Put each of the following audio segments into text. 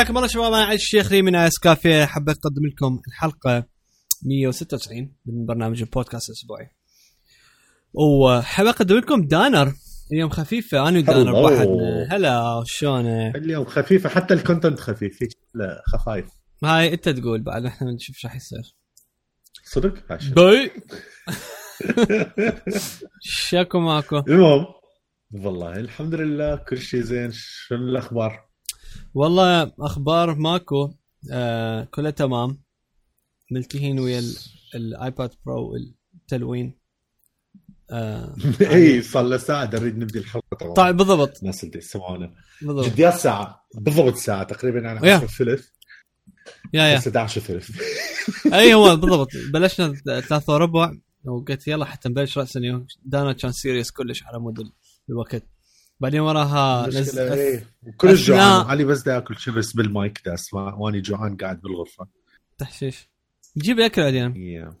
حياكم الله شباب أنا علي الشيخلي من iOS Cafe. حبيت أقدم لكم الحلقة 196 من برنامج البودكاست الأسبوعي. وحابب أقدم لكم دانا اليوم خفيفة. أنا ودانا. بوحدنا هلا شلونك؟ اليوم خفيفة حتى ال content خفيف لا خفايف. هاي أنت تقول بعد إحنا نشوف إيش راح يصير. صدق. باي شاكو ماكو. المهم والله الحمد لله كل شيء زين. شنو الأخبار؟ والله أخبار ماكو. آه كلها تمام. ملتهين ويا ال- ال iPad Pro التلوين. آه إي صار له ساعة نريد نبدي الحلقة طبعا. طيب بالضبط. الناس اللي يسمعونا بالضبط. جديات ساعة بالضبط ساعة تقريبا yeah. 10 ثلث yeah yeah. بس 11 ثلث أي هو بالضبط. بلشنا ثلاثة وربع وقلت يلا حتى نبلش راسا اليوم. دانا كان serious كلش على مود ال- الوقت. بعدين وراها نزل إيه. وكل أثناء- جوعان علي بس دا ياكل شيبس بالمايك دا أسمع. واني جوعان قاعد بالغرفة. تحشيش. نجيب أكل بعدين. yeah.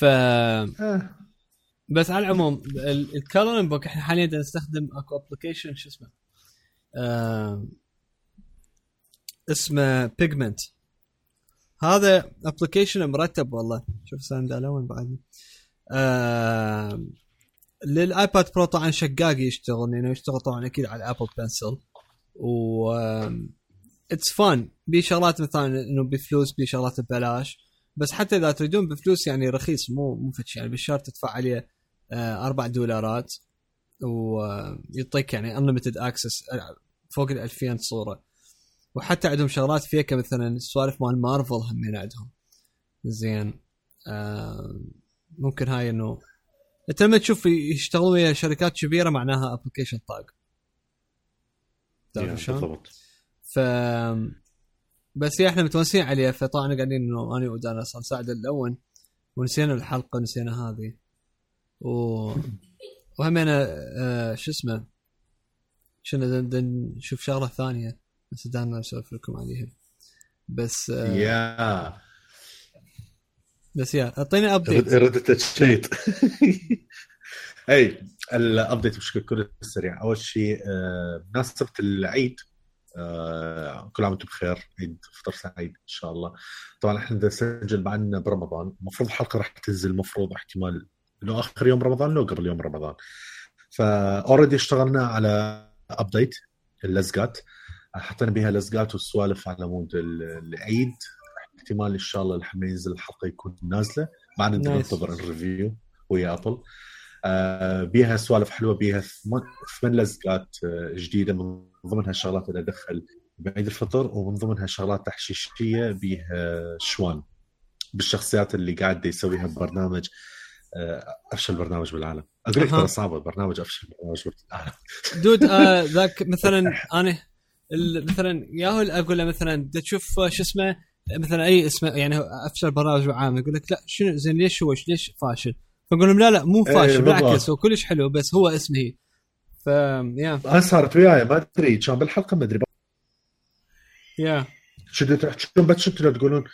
ف آه. بس على العموم ال coloring book إحنا حاليا نستخدم أكو application شو اسمه؟ آه اسمه Pigment هذا application مرتب والله. شوف stand alone بعد آه لل iPad Pro طبعا شقاق يشتغل لأنه يشتغل طبعا أكيد على Apple Pencil و it's fun بي شغلات مثلا إنه بفلوس بي شغلات ببلاش. بس حتى إذا تريدون بفلوس يعني رخيص مو مو فد شي. يعني بالشهر تدفع عليه آه، أربع دولارات. ويعطيك يعني unlimited access فوق ال 2000 صورة. وحتى عندهم شغلات فيك مثلا السوالف مال مارفل همين عندهم زين. آه، ممكن هاي إنه انت لما تشوف يشتغلون ويا شركات كبيرة معناها application طاق تعرف شلون؟ بالضبط. ف بس هي إحنا متونسين عليه فطبعا قاعدين إنه أنا ودانا نساعد الأول ونسينا الحلقة ونسينا هذه. و وهمنا آه شو اسمه شنو نشوف شغلة ثانية. بس دانا نسولف لكم عليها. بس آه يا بس يا أعطيني update ردت شيت أي ال update بشكل كل سريع أول شيء آه، بمناسبة العيد آه، كل عام وأنتم بخير. عيد فطر سعيد إن شاء الله. طبعا إحنا بدنا نسجل بعدنا برمضان المفروض الحلقة راح تنزل المفروض احتمال إنه آخر يوم رمضان لو قبل يوم رمضان. ف already اشتغلنا على update اللزقات. حطينا بها لزقات والسوالف على مود ال- العيد. احتمال إن شاء الله لما ينزل الحلقة يكون نازلة. بعد. ننتظر ال review ويا Apple. آه بيها سوالف حلوة بيها ثمان لزقات آه جديدة. من ضمنها الشغلات اللي أدخل بعيد الفطر ومن ضمنها شغلات تحشيشية بيها شوان. بالشخصيات اللي قاعد يسويها ببرنامج آه، أفشل برنامج بالعالم. أقول لك. ترى صعبة برنامج أفشل برنامج بالعالم. دود آه ذاك مثلا أنا مثلا ياهو أقول له مثلا تشوف شو اسمه؟ مثلا أي اسمه يعني أفشل برنامج عام يقول لك لا شنو زين ليش هو ليش فاشل؟ فاقول لهم لا لا مو إيه، فاشل بالضبط. بالعكس هو كلش حلو بس هو اسمه هي. ف يا. أنا صارت وياي ما أدري كان بالحلقة ما أدري. yeah. شو تحكون بس تقولون؟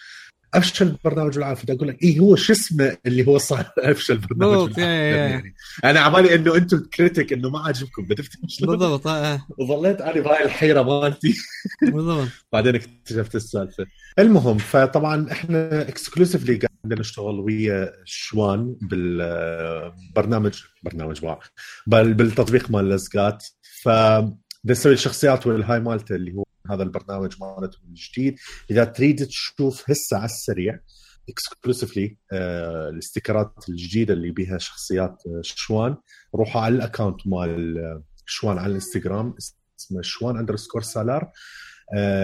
أفشل برنامج بالعالم فدا أقول لك اي هو شو اسمه اللي هو صار أفشل برنامج. يعني أنا عبالي إنه أنتم critic إنه ما عاجبكم شلون؟ بالضبط آه، وظليت أنا بهاي الحيرة مالتي. بالضبط. بعدين اكتشفت السالفة. المهم فطبعا إحنا exclusively قاعدين نشتغل ويا شوان بالبرنامج برنامج واو بل بالتطبيق مال لزقات ف نسوي الشخصيات والهاي مالته اللي هو هذا البرنامج مالته الجديد إذا تريد تشوف هسه على السريع exclusively الاستيكرات الجديدة اللي بيها شخصيات آه، شوان روحوا على ال account مال آه، شوان على الإنستغرام اسمه شوان underscore سالار. آه،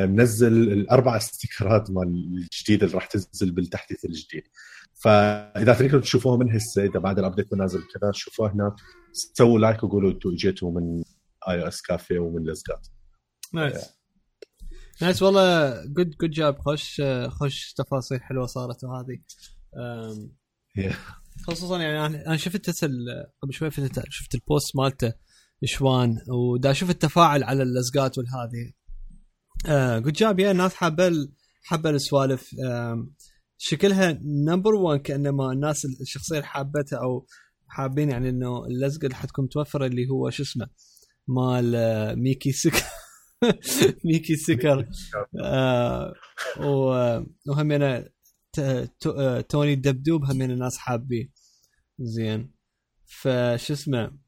منزل الأربع استيكرات مال الجديده اللي راح تنزل بالتحديث الجديد. فإذا تريدون تشوفوها من هسه إذا بعد ال update نازل كذا شوفوها هناك سووا like وقولوا أنتم اجيتوا من iOS Cafe ومن لزقات نايس نايس والله good good job خوش آه، خوش تفاصيل حلوة صارت وهذه. خصوصا يعني أنا شفت هسه قبل شوي شفت البوست مالته شوان ودا أشوف التفاعل على اللزقات والهذه. good job yeah الناس حابه حابه السوالف. شكلها number 1 كأنما الناس الشخصية اللي حابتها أو حابين يعني إنه اللزقه اللي حتكون متوفرة اللي هو شو اسمه؟ مال آه، ميكي سك ميكي سكر. آه وهمينا ت- آه، توني الدبدوب همينا الناس حابين. زين. فش اسمه؟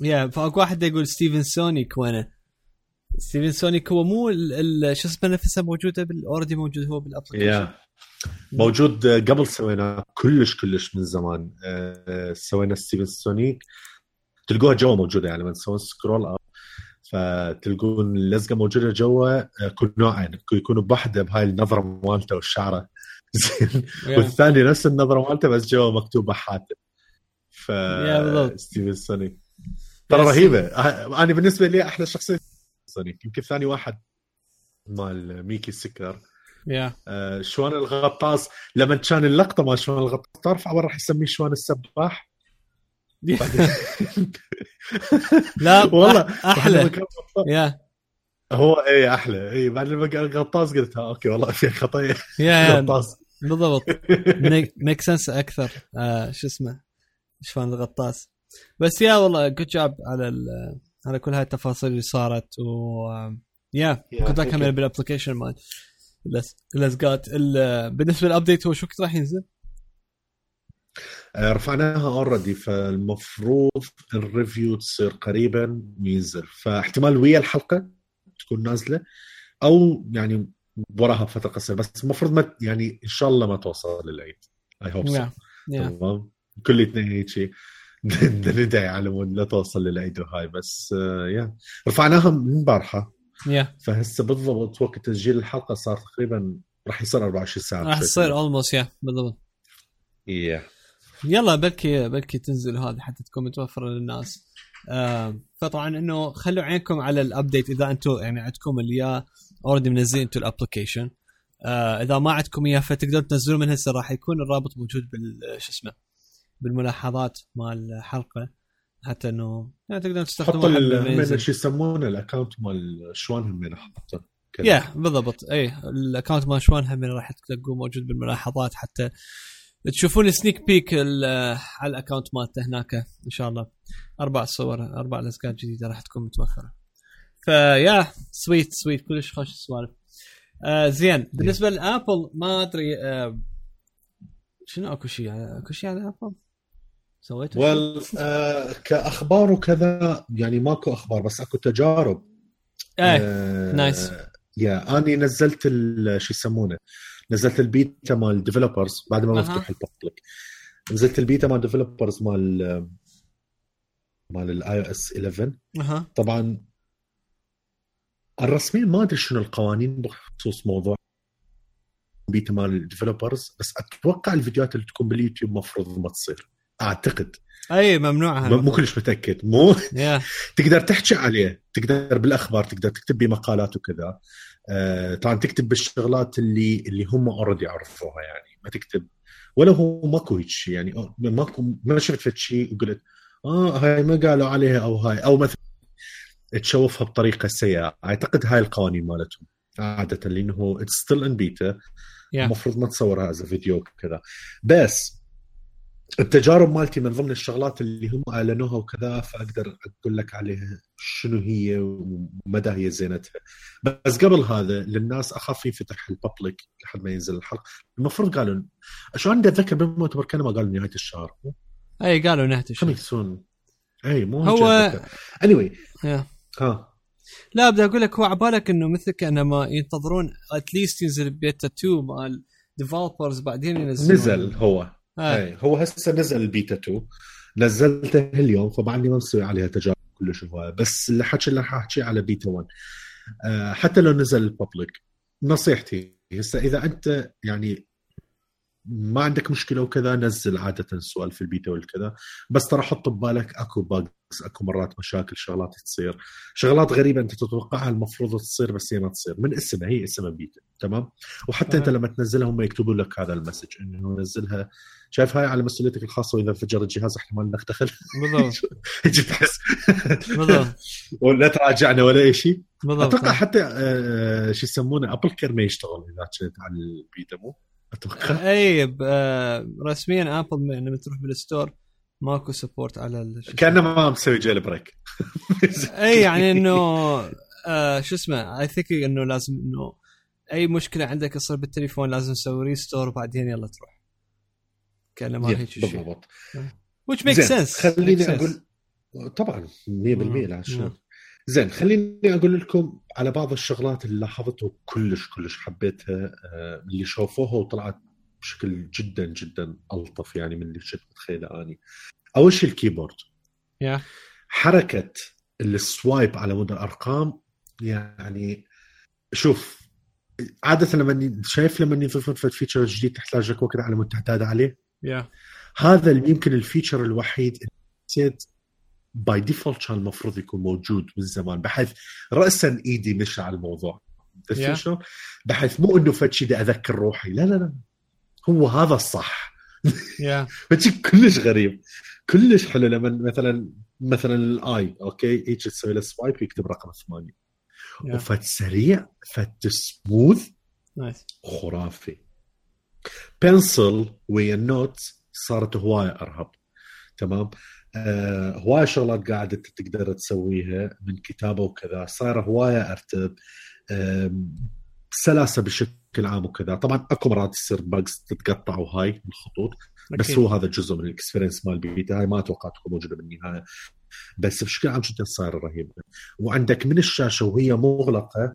يا فاكو واحد يقول ستيفن سونيك وينه؟ ستيفن سونيك هو مو شو اسمه نفسه موجوده بالاوردي موجود هو بالابلكيشن yeah موجود قبل سوينا كلش كلش من زمان. آه، سوينا ستيفن سونيك. تلقوها جوا موجودة يعني لما تسوون scroll up فتلقون اللزقه موجودة جوا آه، كل نوعين يكونوا بوحدة بهاي النظرة مالته والشعرة. زين. والثاني نفس النظرة مالته بس جوا مكتوبة حاتم. ف. ستيفن سونيك. ترى رهيبة. آه، أنا بالنسبة لي أحلى شخصية سونيك يمكن ثاني واحد مال ميكي السكر. yeah. آه، شوان الغطاس. لما كان اللقطة مال شوان الغطاس تعرف عمر راح يسميه شوان السباح. لا والله أحلى. yeah. هو اي أحلى. اي بعد لما غطاس قلت ها okay والله في خطيه يا غطاس. بالضبط. make sense أكثر. آه شو اسمه؟ شلون الغطاس. بس yeah والله good job على ال- على كل هاي التفاصيل اللي صارت و yeah Yeah, كنت أكمل. بال application مال اللز- اللزقات ال- بالنسبة لل update هو شو وقت راح ينزل؟ آه، رفعناها already فالمفروض ال review تصير قريبا وينزل. فاحتمال ويا الحلقة تكون نازلة أو يعني وراها بفتره قصيرة بس المفروض ما يعني إن شاء الله ما توصل للعيد. I hope yeah تمام؟ كل اثنين هيك شيء. ندعي على مود لا توصل للعيد وهاي بس آه، yeah. رفعناها من البارحه yeah. فهسه بالضبط وقت تسجيل الحلقة صار تقريبا راح يصير 24 ساعة راح تصير almost yeah بالضبط. yeah. يلا بلكي بلكي تنزل هذه حتى تكون متوفرة للناس. آه فطبعا إنه خلوا عينكم على ال update إذا أنتم يعني عندكم اللي already منزلين أنتم ال application آه إذا ما عندكم اياه فتقدروا تنزلوه من هسه راح يكون الرابط موجود بال شو اسمه بالملاحظات مال الحلقة حتى إنه يعني حط لما همين ينزل. شو يسمونه ال account مال شوان همين حطه كذا. yeah بالضبط. اي ال account مال شوان هم راح تلقوه موجود بالملاحظات حتى تشوفون sneak peek على ال account مالته هناك إن شاء الله. أربع صور أربع لزقات جديدة راح تكون متوفرة. ف yeah sweet sweet كلش خوش السوالف آه زين. بالنسبة لأبل ما أدري آه شنو أكو شيء أكو شيء على أبل؟ سويته؟ وال آه كأخبار وكذا يعني ماكو أخبار بس أكو تجارب إيه آه nice. yeah أني نزلت شو يسمونه نزلت البيتا مال developers بعد ما أها. مفتوح ال public نزلت البيتا مال developers مال مال ال iOS 11 أها طبعا الرسميا ما أدري شنو القوانين بخصوص موضوع بيتا مال ال developers بس أتوقع الفيديوهات اللي تكون باليوتيوب مفروض ما تصير أعتقد. أي ممنوعه مو كلش متأكد. مو تقدر تحكي عليه. تقدر بالأخبار تقدر تكتب بمقالات وكذا. آه، طبعا تكتب بالشغلات اللي اللي هم already عرفوها يعني. ما تكتب. ولا هو ماكو هيك شيء يعني. ماكو ما شفت شيء وقلت آه هاي ما قالوا عليها أو هاي. أو مثلا تشوفها بطريقة سيئة. أعتقد هاي القوانين مالتهم عادة لأنه it's still in beta المفروض ما تصورها as video كذا بس التجارب مالتي من ضمن الشغلات اللي هم أعلنوها وكذا فأقدر أقول لك عليها شنو هي ومدى هي زينتها. بس قبل هذا للناس اخاف ينفتح ال public لحد ما ينزل الحلقة. المفروض قالوا شو عندي أتذكر بالمؤتمر كانوا ما قالوا نهاية الشهر. أي قالوا نهاية الشهر. soon أي مو هو اني anyway, yeah. ها. لا بدي أقول لك هو عبالك إنه مثل كانما ينتظرون at least ينزل بيتا 2 مال developers بعدين ينزلون. نزل هو. آه. اي هو هسه نزل البيتا 2 نزلته اليوم فبعدني ما مسوي عليها تجارب كلش هوايه بس الحكي اللي راح احكيه على بيتا 1 آه، حتى لو نزل ال public نصيحتي هسه إذا أنت يعني ما عندك مشكلة وكذا نزل عادة سؤال في البيتا والكذا بس ترى حط ببالك أكو bugs أكو مرات مشاكل شغلات تصير. شغلات غريبة أنت تتوقعها المفروض تصير بس هي ما تصير. من اسمها هي اسمها بيتا. تمام؟ وحتى أنت. لما تنزلها هم يكتبوا لك هذا ال message إنه نزلها. شايف هاي على مسؤوليتك الخاصة وإذا انفجر الجهاز احتمال انك دخل بالضبط. تحس بالضبط. ولا تراجعنا ولا أي شيء. بالضبط. أتوقع حتى آه، شو يسمونه Apple Care ما يشتغل إذا كنت على البيتا مو أتوقع. إي ب- آه، رسميا أبل لما تروح بال store ماكو support على كأنه ما مسوي jailbreak إي يعني إنه آه شو اسمه I think إنه لازم إنه أي مشكلة عندك تصير بالتليفون لازم تسوي restore وبعدين يلا تروح. كأن ما هيك شيء. بالضبط. Makes زين، sense خليني. أقول طبعا 100% مم. لا شلون مم. زين خليني أقول لكم على بعض الشغلات اللي لاحظتها كلش كلش حبيتها آه، اللي شافوها وطلعت بشكل جدا جدا ألطف يعني من اللي كنت متخيله أني. أول شيء ال keyboard. yeah حركة ال swipe على مود الأرقام يعني شوف عادة لما شايف لما يضيفون feature جديد تحتاج لك وقت على مود تعتاد عليه. يا هذا اللي يمكن ال feature الوحيد اللي by default كان المفروض يكون موجود من زمان بحيث راسا إيدي مشى على الموضوع. Yeah. بحيث مو إنه فد شيء أذكر روحي. لا لا لا. هو هذا الصح. شيء كلش غريب. كلش حلو. لما مثلا مثلا الاي أوكي هيك تسوي له swipe يكتب رقم ثمانية. يا وفد سريع فد smooth nice خرافي. pencil ويا ال note صارت هواية أرتب. تمام؟ آه هواية شغلات قاعدة تقدر تسويها من كتابة وكذا. صايرة هواية أرتب آم، سلاسة بشكل عام وكذا. طبعا أكو مرات تصير bugs تتقطع وهاي الخطوط بس أكيد. هو هذا جزء من ال experience مال بيتا هاي ما أتوقع تكون موجودة بالنهاية. بس بشكل عام جدا صايره رهيبه وعندك من الشاشة وهي مغلقة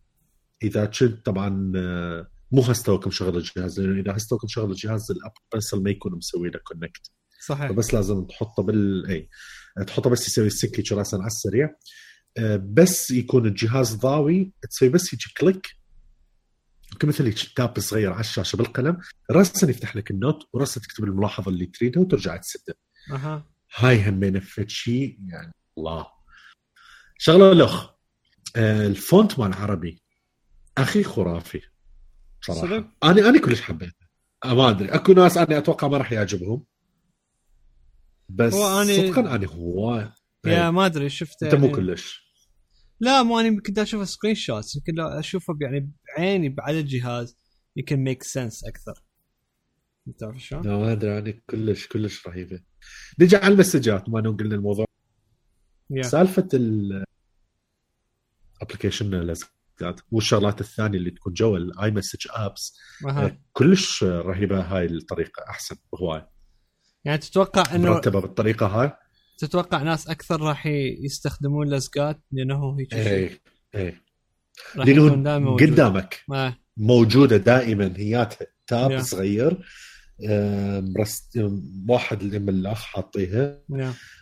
إذا كنت طبعا آه، مو هستوك مشغل الجهاز لأنه إذا هستوك مشغل الجهاز الأب بنسل ما يكون مسوي له كونكت صحيح. فبس لازم تحطه بال اي تحطه بس يسوي السكي راسا على السريع. آه، بس يكون الجهاز ضاوي تسوي بس يجي كليك كمثل هيك تاب صغير على الشاشة بالقلم راسا يفتح لك النوت وراسا تكتب الملاحظة اللي تريدها وترجع تسده. أها. هاي همين فد شيء يعني. الله. شغلة الأخ. آه، ال font مال عربي. أخي خرافي. صراحة؟ أنا أنا كلش حبيته. آه، ما أدري. أكو ناس أنا أتوقع ما راح يعجبهم. بس هو أنا- صدقا أنا هو يا ما أدري شفته أنت مو يعني- كلش. لا مو أنا كنت أشوف screenshots يمكن لو أشوفه يعني بعيني على الجهاز. يمكن make sense أكثر. انت عارف شلون؟ لا ما أدري أنا كلش كلش رهيبة. نجي على ال messages ما قلنا الموضوع يا سالفة ال application لزقات والشغلات الثانية اللي تكون جوا ال iMessage apps كلش رهيبة هاي الطريقة أحسن هواي يعني تتوقع انه مرتبة بالطريقة هاي؟ تتوقع ناس أكثر راح يستخدمون لزقات لأنه هيك راح يكون دائما لأنه. قدامك موجودة دائما هياتها tab Yeah. صغير. آم، رست واحد اللي من الاخ حاطيها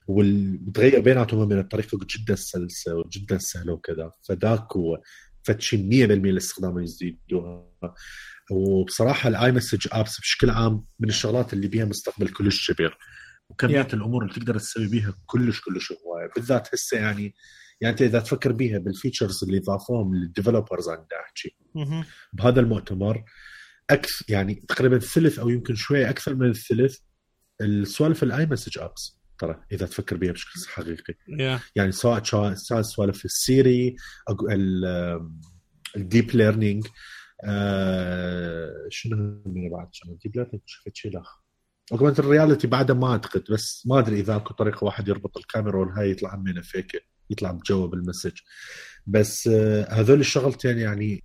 وتغير بيناتهم من الطريقة جدا سلسة وجدا سهلة وكذا. فذاك هو. فتشي 100% الاستخدام يزيدوها. وبصراحة ال iMessage apps بشكل عام من الشغلات اللي بيها مستقبل كلش كبير. وكمية Yeah. الأمور اللي تقدر تسوي بيها كلش كلش هواية. بالذات هسه يعني يعني أنت إذا تفكر بيها بال features اللي ضافوهم لل developers دا احكي. بهذا المؤتمر أكثر يعني تقريبا ثلث أو يمكن شوية أكثر من الثلث السوالف ال iMessage apps ترى إذا تفكر بها بشكل حقيقي. يا يعني سواء سواء سوالف ال Siri ال deep learning آه، شنو من بعد؟ شنو؟ ال deep learning شفت شيء لا augmented reality بعد ما أعتقد بس ما أدري إذا أكو طريقة واحد يربط الكاميرا والهاي يطلع منه فيك يطلع بجوا بال message بس آه، هذول الشغلتين يعني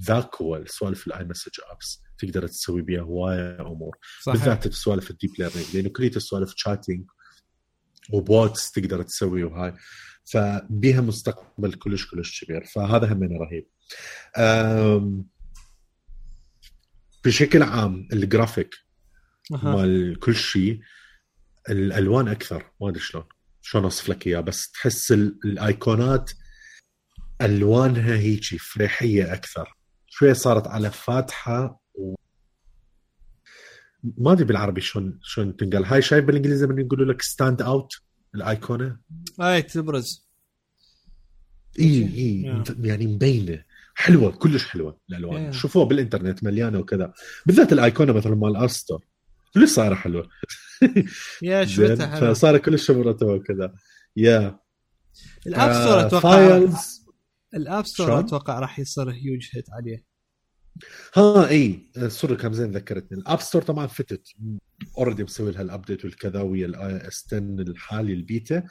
ذاك هو السوالف ال iMessage apps تقدر تسوي بيها هواية أمور. صحيح. بالذات بسوالف ال deep learning لأنه كلية السوالف chatting و bots تقدر تسوي وهاي. فبيها مستقبل كلش كلش كبير. فهذا هم رهيب. بشكل عام الجرافيك. مال كل شيء الألوان أكثر ما أدري شلون. شلون أوصف لك إياه بس تحس ال- الأيقونات ألوانها هيجي فريحية أكثر. شوية صارت على فاتحة و... ما أدري بالعربي شلون شلون تنقال. هاي شايف بالإنجليزي لما يقولوا لك stand out الايقونه اي تبرز. إي إي. يعني مبينة. حلوة كلش حلوة الالوان Yeah. شوفوها بالإنترنت مليانة وكذا. بالذات الايقونه مثلا مال App Store كلش صايرة حلوة. يا زين شفتها حلو فصار كلش مرتبه وكذا. يا ال App Store آه، أتوقع ال App Store؟ أتوقع راح يصير huge hit عليه. ها إي. sorry كم زين ذكرتني. ال App Store طبعا فتت. already مسوي لها ال update والكذا ويا ال iOS 10 الحالي البيتا.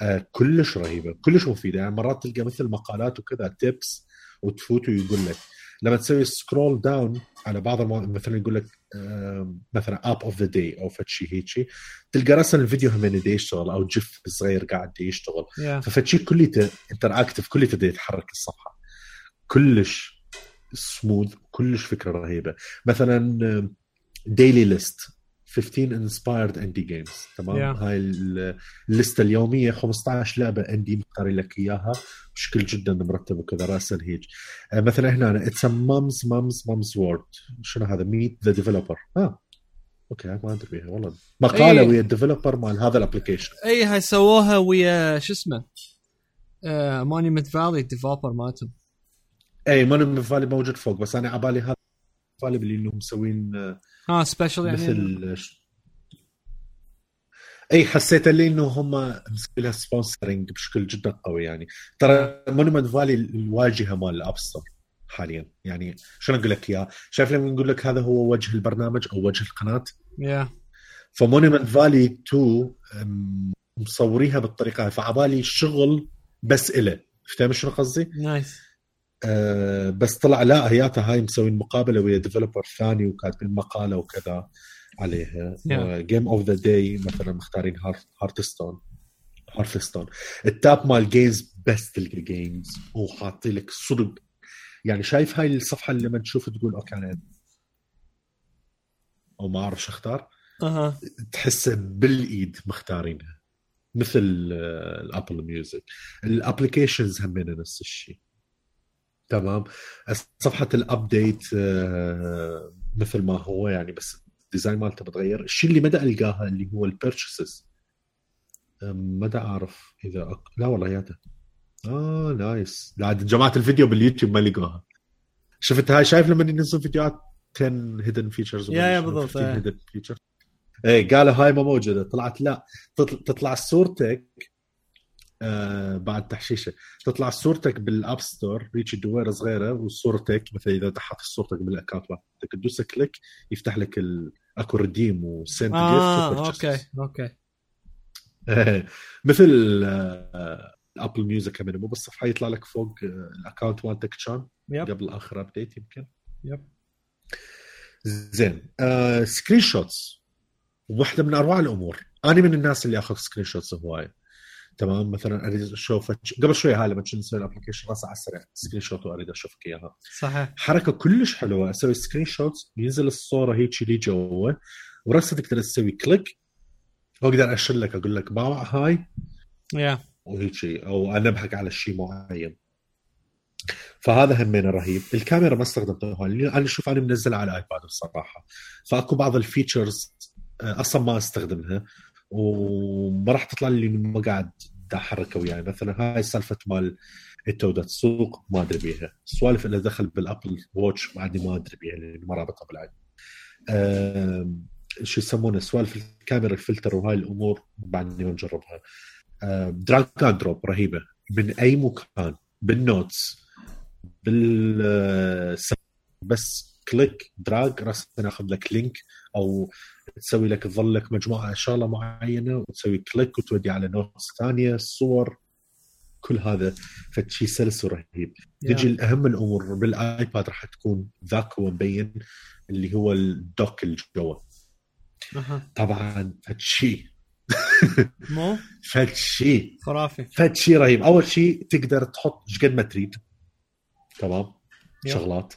آه كلش رهيبة. كلش مفيدة. يعني مرات تلقى مثل مقالات وكذا tips وتفوت ويقول لك. لما تسوي scroll down على بعض. مثلا يقول لك مثلا app of the day أو فد شيء هيك تلقى راسا الفيديو هم دي يشتغل أو GIF صغير قاعد يشتغل. Yeah. ففد شيء كليته interactive كليته يتحرك الصفحة. كلش سموث كلش فكرة رهيبة. مثلا daily list 15 inspired indie games تمام؟ Yeah. هاي ال- الليستة اليومية 15 لعبة indie مختار لك إياها بشكل جدا مرتب وكذا راسا هيك. آه، مثلا هنا اتس مامز مامز مامز وورد شنو هذا؟ ميت ذا ديفلوبر آه. أوكي ما أدري بيها والله. مقالة إيه. ويا الديفلوبر مال هذا الابلكيشن اي هاي سووها ويا شو اسمه؟ مونيمنت فالي الديفلوبر مالتهم. اي مانو فالي موجود فوق بس أنا عبالي هذا فالي اللي انهم مسوين ها سبيشل يعني؟ مثل اي حسيت اللي انه هم مسوي لها sponsoring بشكل جدا قوي يعني. ترى Monument Valley الواجهة مال ال App Store حاليا. يعني شلون أقول لك إياه؟ شايف لما نقول لك هذا هو وجه البرنامج أو وجه القناة؟ يا ف Monument Valley 2 أم، مصوريها بالطريقة هاي. فعبالي شغل بس إله. فاهم شنو قصدي؟ nice أه بس طلع لا هياتها هاي مسوين مقابلة ويا developer ثاني وكاتبين مقالة وكذا عليها. game of the day مثلا مختارين Hearthstone Hearthstone ال tab مال games بس تلقى games وحاطين لك صدق. يعني شايف هاي الصفحة اللي لما تشوف تقول okay أنا أو ما أعرف شو أختار. أها. تحسه بالإيد مختارينها. مثل آه، ال Apple Music ال applications هم نفس الشيء. تمام. صفحة ال update آه، مثل ما هو يعني بس ال design مالته بتغير الشيء اللي مدى ألقاها اللي هو ال purchases مدى أعرف إذا أك... لا والله ياته آه nice لا جماعة الفيديو باليوتيوب ما لقوها. شفت هاي شايف لما ينزل فيديوهات 10 hidden features yeah- yeah بالضبط،. hidden features إيه قالوا هاي ما موجودة. طلعت لا تطل- تطلع صورتك آه بعد تحشيشه تطلع صورتك بال App Store هيك دويرة صغيرة وصورتك مثلا إذا حاطط صورتك بال account مالتك تدوس click يفتح لك ال... اكو redeem و send آه okay okay. مثل آه، ال Apple Music كمان مو بالصفحه يطلع لك فوق آه، ال account مالتك كان قبل آخر update يمكن. yep زين آه screenshots واحدة من أروع الأمور. أنا من الناس اللي أخذ screenshots هوايه تمام؟ مثلا أريد أشوف قبل شوي هاي لما كنت نسوي ال application راسا على السريع. screenshot وأريد أشوفك إياها. صحيح. حركة كلش حلوة. أسوي screenshot ينزل الصورة هيك لي جوا وراسا تقدر تسوي click وأقدر اشر لك أقول لك باوع هاي. yeah وهيك شيء أو انبهك على شيء معين. فهذا همين رهيب الكاميرا ما استخدمتها أنا أشوف أنا منزلها على ال iPad بصراحة. فأكو بعض الفيتشرز آه، أصلا ما أستخدمها. وما راح تطلع لي ما قاعد دا احركها وياي. مثلا هاي سالفة مال التودة السوق ما أدري بيها. السوالف اللي دخل بالأبل واتش عندي ما أدري بيها لأن ما رابطها بالعين شو يسمونه؟ سوالف الكاميرا الفلتر وهاي الأمور بعدني ما مجربها دراج كان دروب رهيبة. من أي مكان بالنوتس بال بس click drag راسا ناخذ لك link أو تسوي لك تظل لك مجموعة شغله معينة وتسوي click وتودي على notes ثانية صور كل هذا. فشي سلس ورهيب نجي لاهم الأمور بال iPad راح تكون ذاك هو مبين اللي هو ال dock اللي جوا. أها. طبعا فشي. مو؟ فشي. خرافي. فد شيء رهيب. أول شيء تقدر تحط إيش قد ما تريد. تمام؟ yep. شغلات.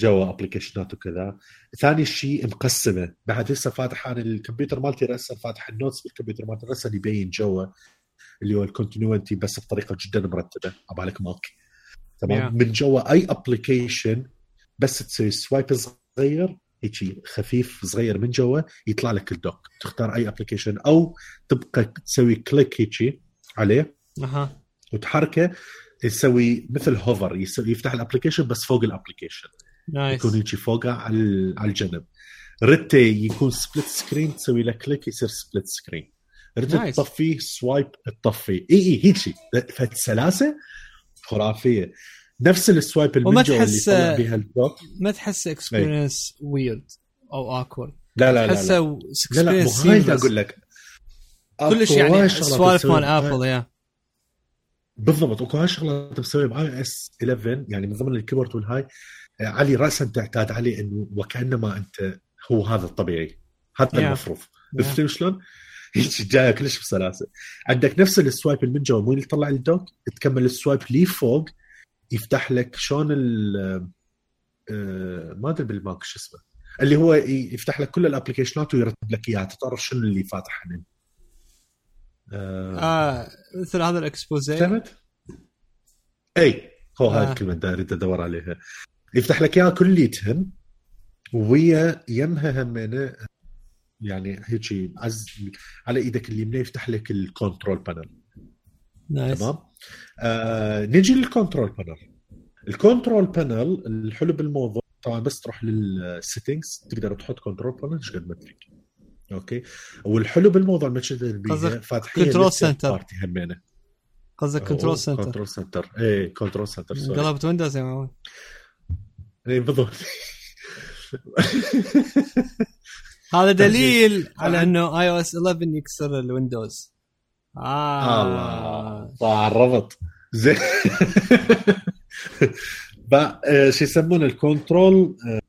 جوا ابلكيشنات وكذا. ثاني شيء مقسمة. بعد هسه فاتح أنا الكمبيوتر مالتي راسا فاتح ال notes بالكمبيوتر مالتي راسا يبين جوا اللي هو ال continuity بس بطريقة جدا مرتبة. عبالك Mac. تمام؟ Yeah. من جوا أي application بس تسوي swipe صغير هيك خفيف صغير من جوا يطلع لك ال dock. تختار أي application أو تبقى تسوي click هيك عليه. أها. وتحركه يسوي مثل hover يسوي يفتح ال application بس فوق ال application nice يكون هيك فوقه على ال- على الجنب. رتي يكون split screen تسوي له click يصير split screen Nice. تطفيه swipe تطفيه. إي إي هيك شيء فسلاسه خرافية. نفس ال swipe اللي وما اللي تحس- بها ال dock ما تحس experience weird أو awkward لا لا لا لا. تحسه لا لا هاي اللي أقول لك. كلش يعني سوالف مال Apple yeah بالضبط وكل هالشغله انت مسويها ب iOS 11 يعني من ضمن ال keyboard والهاي. علي راسا تعتاد عليه إنه وكأنما أنت هو هذا الطبيعي هذا Yeah. المفروض Yeah. فهمت شلون؟ هيك جاية كلش بسلاسة عندك نفس ال swipe اللي من جوا مو اللي تطلع ال dock تكمل ال swipe لي فوق يفتح لك شلون ال آه، ما أدري بال Mac شو اسمه اللي هو يفتح لك كل الأبلكيشنات ويرتب لك إياها تعرف شنو اللي فاتح هنا آه. آه مثل هذا ال Exposé كانت؟ اي هو هاي آه. الكلمة اللي أريد أدور عليها يفتح لك إياها كليتهن ويا يمها همينة يعني هيك عز على إيدك اليمنى يفتح لك ال control panel. nice. تمام؟ آه نجي لل control panel. ال control panel الحلو بالموضوع طبعا بس تروح لل settings تقدر تحط control panel إيش قد ما تريد okay؟ والحلو بالموضوع قصدك فاتحين لسه center. party همينة. قصدك control center control center إيه control center قلبت Windows يا معود. إيه بالضبط. هذا دليل على إنه iOS 11 يكسر ال Windows. آه. الله. طلع الربط زين. آه، شو يسمونه ال control آه،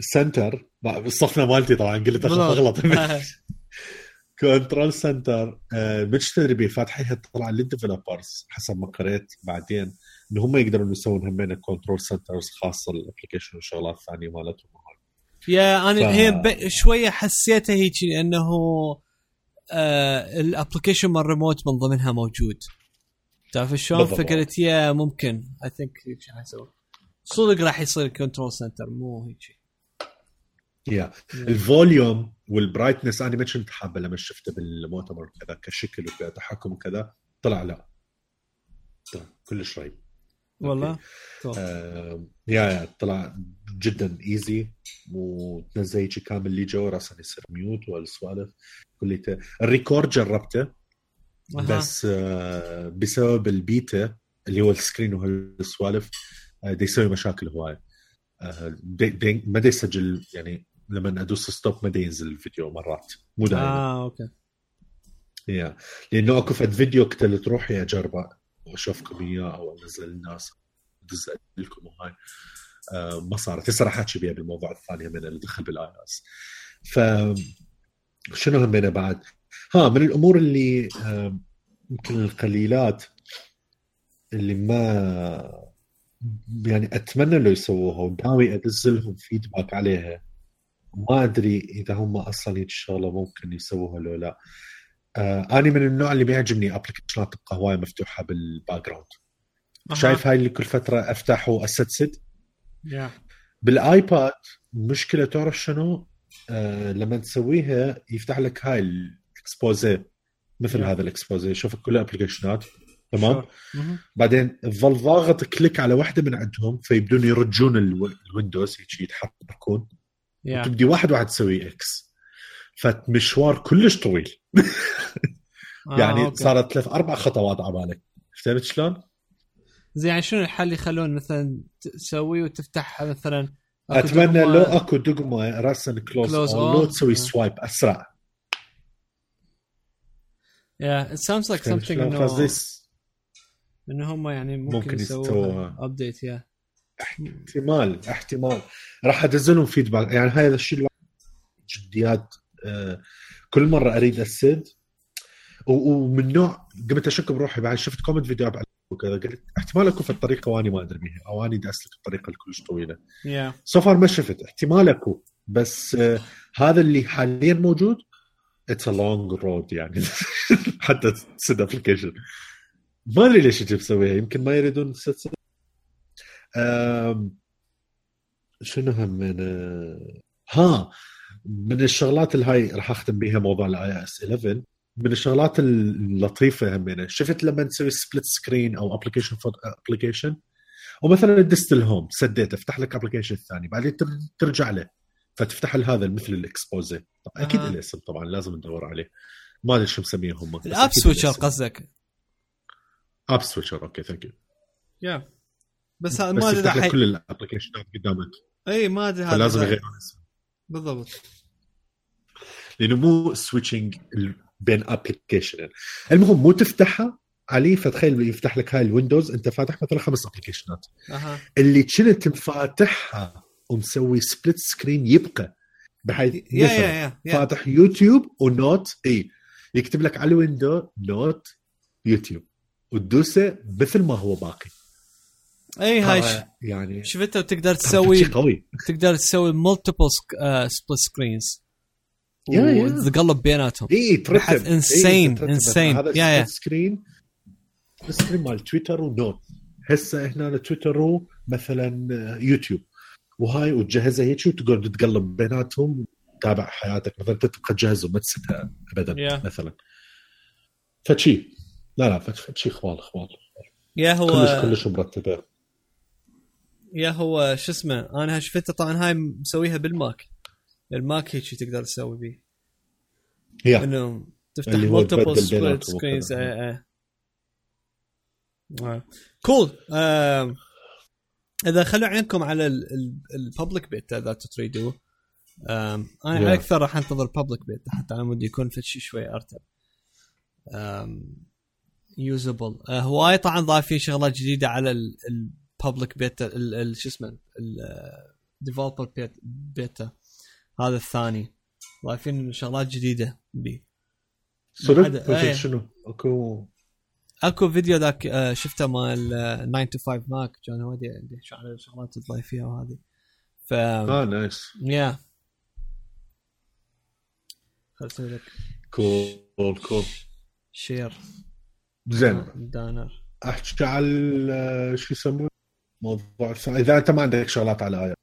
center. بقى بالصفنه مالتي طبعا قلت أغلط. control center آه، مش تدري بيه فاتحيها طلع لل developers حسب ما قريت بعدين. ان هم يقدرون يسوون همين control centers خاصة لل application والشغلات الثانية مالتهم. yeah أنا ف- هي ب... شوية حسيتها هيك انه آه ال application مال ريموت من ضمنها موجود. تعرف شلون؟ فقلت yeah ممكن. I think هيك صدق راح يصير control center مو هيك yeah. ال volume وال brightness أنا ما كنت حابه لما شفته بالمؤتمر كذا كشكل وكتحكم وكذا طلع لا. طلع كلش رهيب. والله؟ طب. آه yeah yeah طلع جدا easy وتنزل هيك كامل اللي جوا راسا يصير mute والسوالف كليته ال record جربته. بس آه بسبب البيتا اللي هو ال screen وهالسوالف آه دي يسوي مشاكل هوايه آه دي دي ما دي يسجل يعني لما أدوس stop ما دي ينزل الفيديو مرات. مو دائما آه okay. yeah. لأنه أكو فد فيديو كنت اللي تروحي اجربه واشوفكم اياه أو انزل الناس ادز لكم وهاي آه ما صارت. هسه راح أحكي بيها بالموضوع الثاني من اللي دخل بال iOS ف شنو همينه بعد؟ ها من الأمور اللي آه يمكن القليلات اللي ما يعني أتمنى لو يسووها وناوي أدز لهم feedback عليها. ما أدري إذا هم أصلا هيك الشغله ممكن يسووها لو لا. آه أنا من النوع اللي بيعجبني application ات تبقى هوايه مفتوحة بال background. شايف هاي اللي كل فترة افتح واسدسد yeah بالآيباد المشكلة تعرف شنو؟ آه لما تسويها يفتح لك هاي ال exposé مثل Yeah. هذا ال exposé شوفك كل ال application ات تمام؟ مهم. بعدين تظل ضاغط click على واحدة من عندهم فيبدون يرجون الو- ال windows هيك يتحركون yeah تبدي واحد واحد تسوي X فمشوار كلش طويل آه، يعني okay. صارت ثلاث أربع خطوات على بالك فهمت شلون؟ زين يعني شنو الحل يخلون مثلا تسوي وتفتح مثلا أتمنى دقمة- لو أكو دقمة راسا close أو لو. تسوي آه. swipe أسرع Yeah, it sounds something شلون إنه هم يعني ممكن, ممكن يسووها. update yeah احتمال احتمال راح ادزلهم feedback يعني هذا الشيء الواحد جديات آه، كل مرة أريد اسد ومن نوع قمت أشك بروحي بعد شفت comment فيديو وكذا قلت احتمال اكو في الطريقة وأني ما أدري بيها أو أني بدي اسلك الطريقة الكلش طويلة. yeah so far ما شفت احتمال اكو بس آه، هذا اللي حاليا موجود it's a long road يعني حتى تسد application ما أدري ليش يجي مسويها يمكن ما يريدون أم، شنو هم من آه، ها من الشغلات الهاي راح أختم بيها موضوع ال iOS 11 من الشغلات اللطيفة همينة. شفت لما تسوي split screen أو application فور application ومثلا دست ال home سديته افتح لك application ثاني بعدين تر- ترجع له فتفتح هذا مثل ال exposé طبعا أكيد أها. له اسم طبعا لازم ندور عليه. ما أدري شو مسميه هم ال app switcher اسم. قصدك؟ app switcher okay thank you yeah بس ما أدري كل ال application ات قدامك. إي ما أدري هذا فلازم يغيرون اسمه. بالضبط. لأنه مو switching بين application المهم مو تفتحها عليه فتخيل يفتح لك هاي ال windows أنت فاتح مثلا خمس application ات أها. اللي كنت مفاتحها ومسوي split screen يبقى بحيث yeah yeah yeah فاتح يوتيوب و Note إي يكتب لك على ال window Note يوتيوب وتدوسه مثل ما هو باقي. اي هاي يعني شفت وتقدر تسوي قوي. تقدر تسوي multiple split screens. وتقلب بيناتهم. اي ترتب. insane. هذا yeah- yeah. screen screen مال تويتر و Note هسه هنا تويتر ومثلا يوتيوب وهاي وتجهزها هيك وتقعد تقلب بيناتهم تتابع حياتك. مثلا تبقى تجهز وما تسدها ابدا yeah. مثلا. فشي. لا لا فشي خوال خوال. yeah هو كلش كلش مرتبة. yeah هو شو اسمه أنا شفتها طبعا هاي مسويها بالماك. الماك هيك تقدر تسوي بيه. هي إنه تفتح multiple split screens. cool إذا خلوا عينكم على ال public beta إذا تريدوا. أنا Yeah. أكثر راح أنتظر public beta حتى على مود يكون في شيء شوي أرتب. usable هواي طبعا ضايفين شغلات جديدة على ال public beta شو اسمه ال developer beta هذا الثاني. ضايفين شغلات جديدة. بيه صدق؟ إيه. شنو؟ اكو أكو فيديو ذاك آه، شفته مال آه، 9 to 5 Mac كان هو دي- دي show على الشغلات فيها وهذه. ف آه nice yeah خل أسوي لك. كول كول شير زين. دانر أحكي على ال- شو يسمونه؟ موضوع الس- إذا أنت ما عندك شغلات على آية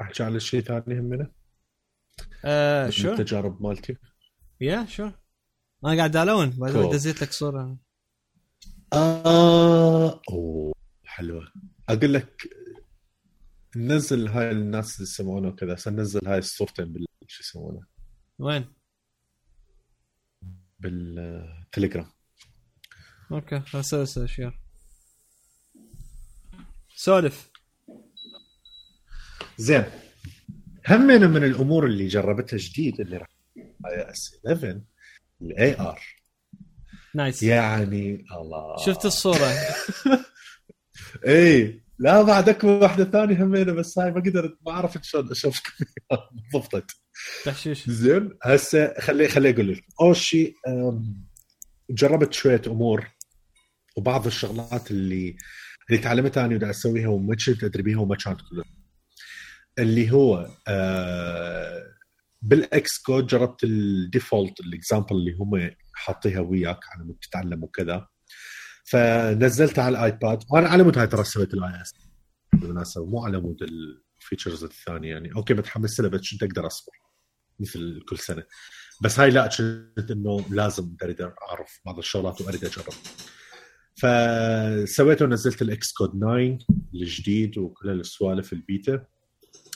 احكي على شيء ثاني همنا آه شو التجارب مالتي. يا شو أنا قاعد الون بعد Cool. دزيت لك صورة. آه أوه حلوة. أقول لك نزل هاي الناس اللي يسمونه كذا سننزل هاي الصورتين بال شو يسمونه؟ وين؟ بالتليجرام. okay أسوي share سولف زين. همنا من الأمور اللي جربتها جديد اللي راح iOS 11 ال AR. nice. يعني الله. شفت الصورة. اي لا بعد اكو واحدة ثانية همينه بس هاي ما قدرت ما عرفت شلون أشوف ضبطت تحشيش. زين. هسه خلي خلي أقول لك. اول شيء جربت شوية أمور وبعض الشغلات اللي اللي تعلمتها أنا ودا أسويها وما كنت ادري بيها وما كانت كلها اللي هو آه بال Xcode جربت ال default ال example اللي هم حاطيها وياك على مود تتعلم وكذا. فنزلتها على الآيباد. وأنا على مود هاي ترى سويت ال iOS بالمناسبه مو على مود ال features الثانية يعني. okay متحمس لها بس كنت أقدر أصبر مثل كل سنة. بس هاي لا كنت إنه لازم أريد أعرف بعض الشغلات وأريد أجرب. فسويته ونزلت ال Xcode 9 الجديد وكل السوالف البيتا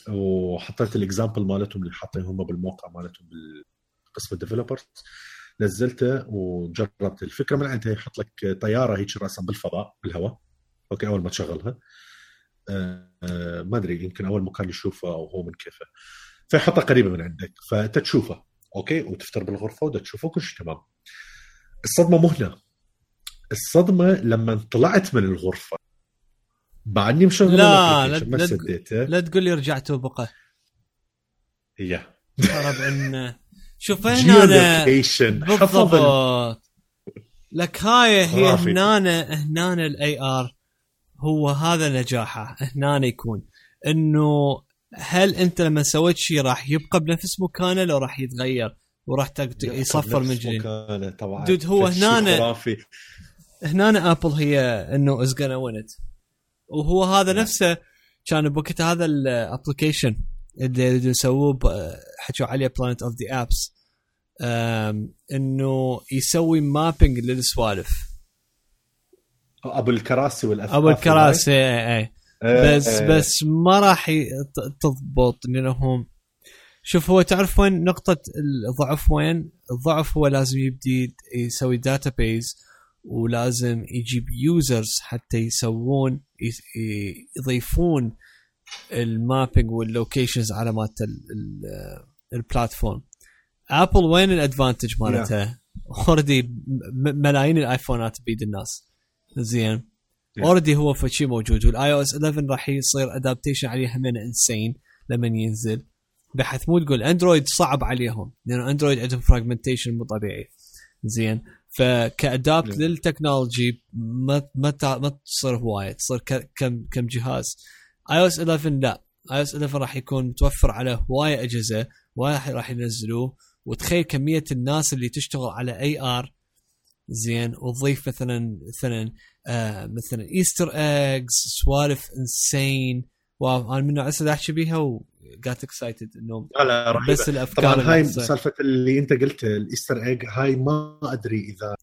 وحطيت ال example مالتهم اللي حاطين هم بالموقع مالتهم بالقسم ال developers. نزلته وجربت الفكرة. من عندها يحط لك طيارة هيك راسا بالفضاء بالهواء. okay أول ما تشغلها. آه ما أدري يمكن أول مكان يشوفه أو هو من كيفه. فيحطها قريبة من عندك فأنت تشوفه. okay وتفتر بالغرفة وده تشوفه كل شيء تمام. الصدمة مو هنا الصدمة لما طلعت من الغرفة. بعدني مشغل لا، لا- ما سديته. لا تقول لي رجعت وبقى هي ربع ان شوف هنا ال- بالضبط. لك هاي هي. هنا هنا ال AR هو هذا نجاحه. هنا يكون. إنه هل أنت لما سويت شيء راح يبقى بنفس مكانه لو راح يتغير وراح يصفر من جديد؟ طبعا. dude، هو هنا- خرافي. هنا آبل هي إنه is gonna win it وهو هذا. نفسه كان بوقت هذا ال application اللي ب- حكوا عليه Planet of the Apps إنه يسوي mapping للسوالف أبو الكراسي والاثاث أبو الكراسي اي اي إيه، بس إيه. بس ما راح تضبط لانهم شوف هو تعرف وين نقطة الضعف وين؟ الضعف هو لازم يبدي يسوي database ولازم يجيب users حتى يسوون يضيفون ال mapping وال locations على مالت ال- ال- ال platform ابل وين ال advantage مالتها؟ already ملايين الآيفونات بيد الناس. زين. already هو فشي موجود. وال iOS 11 راح يصير adaptation عليه همين insane لما ينزل. بحيث مو تقول اندرويد صعب عليهم لأنه اندرويد عندهم fragmentation مو طبيعي. زين. فك adapt Yeah. لل technology ما ما ما تصير هوايه تصير كم كم جهاز. اي أو اس 11 لا اي أو اس 11 راح يكون متوفر على هواية أجهزة واحد راح ينزلوه. وتخيل كمية الناس اللي تشتغل على AR زين وتضيف مثلا مثلا آه مثلا Easter eggs سوالف insane wow أنا من نوع هسه أحكي بيها و got excited انه لا لا رهيبة. بس الأفكار طبعا هاي. سالفة اللي أنت قلت ال Easter egg هاي ما أدري إذا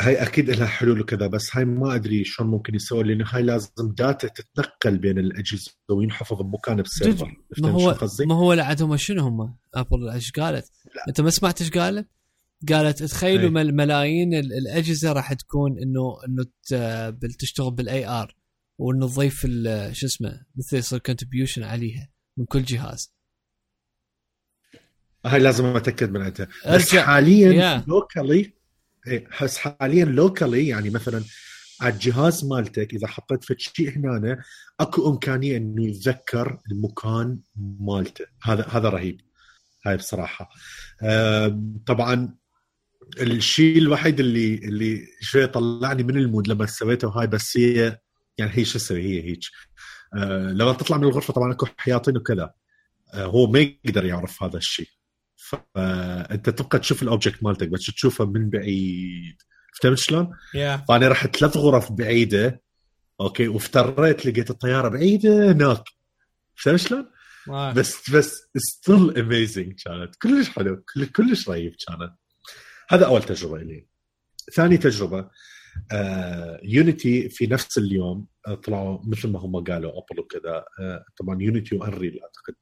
هاي أكيد لها حلول وكذا بس هاي ما أدري شلون ممكن يسوي لأنه هاي لازم data تتنقل بين الأجهزة وينحفظ بمكان ب server؟ ما فهمت هو شو قصدي؟ ما هو لا عندهم شنو هم أبل إيش قالت؟ أنت ما سمعت إيش قالت؟ قالت تخيلوا إيه. مل- ملايين ال- الأجهزة راح تكون إنه إنه تشتغل بال AR وانه تضيف ال- شو اسمه مثل يصير contribution عليها من كل جهاز. هاي لازم أتأكد من عندها بس حاليا. locally بس حاليا locally يعني مثلا على الجهاز مالتك إذا حطيت فد شيء هنا أكو إمكانية إنه يتذكر المكان مالته. هذا هذا رهيب. هاي بصراحة. طبعا الشيء الوحيد اللي اللي شوي طلعني من ال mood لما سويته هاي بس هي يعني هي شو أسوي هي هيك. آه، لما تطلع من الغرفة طبعا أكو حياطين وكذا. آه، هو ما يقدر يعرف هذا الشيء. فانت تبقى تشوف ال object مالتك بس تشوفه من بعيد. فهمت شلون؟ yeah فأنا رحت ثلاث غرف بعيدة okay وافتريت لقيت الطيارة بعيدة هناك. فهمت شلون؟ بس بس still amazing كانت. كلش حلو. كل- كلش رهيب كانت. هذا أول تجربة لي. ثاني تجربة. آه يونيتي في نفس اليوم آه طلعوا مثل ما هم قالوا ابل وكذا آه طبعا يونيتي وانريل أعتقد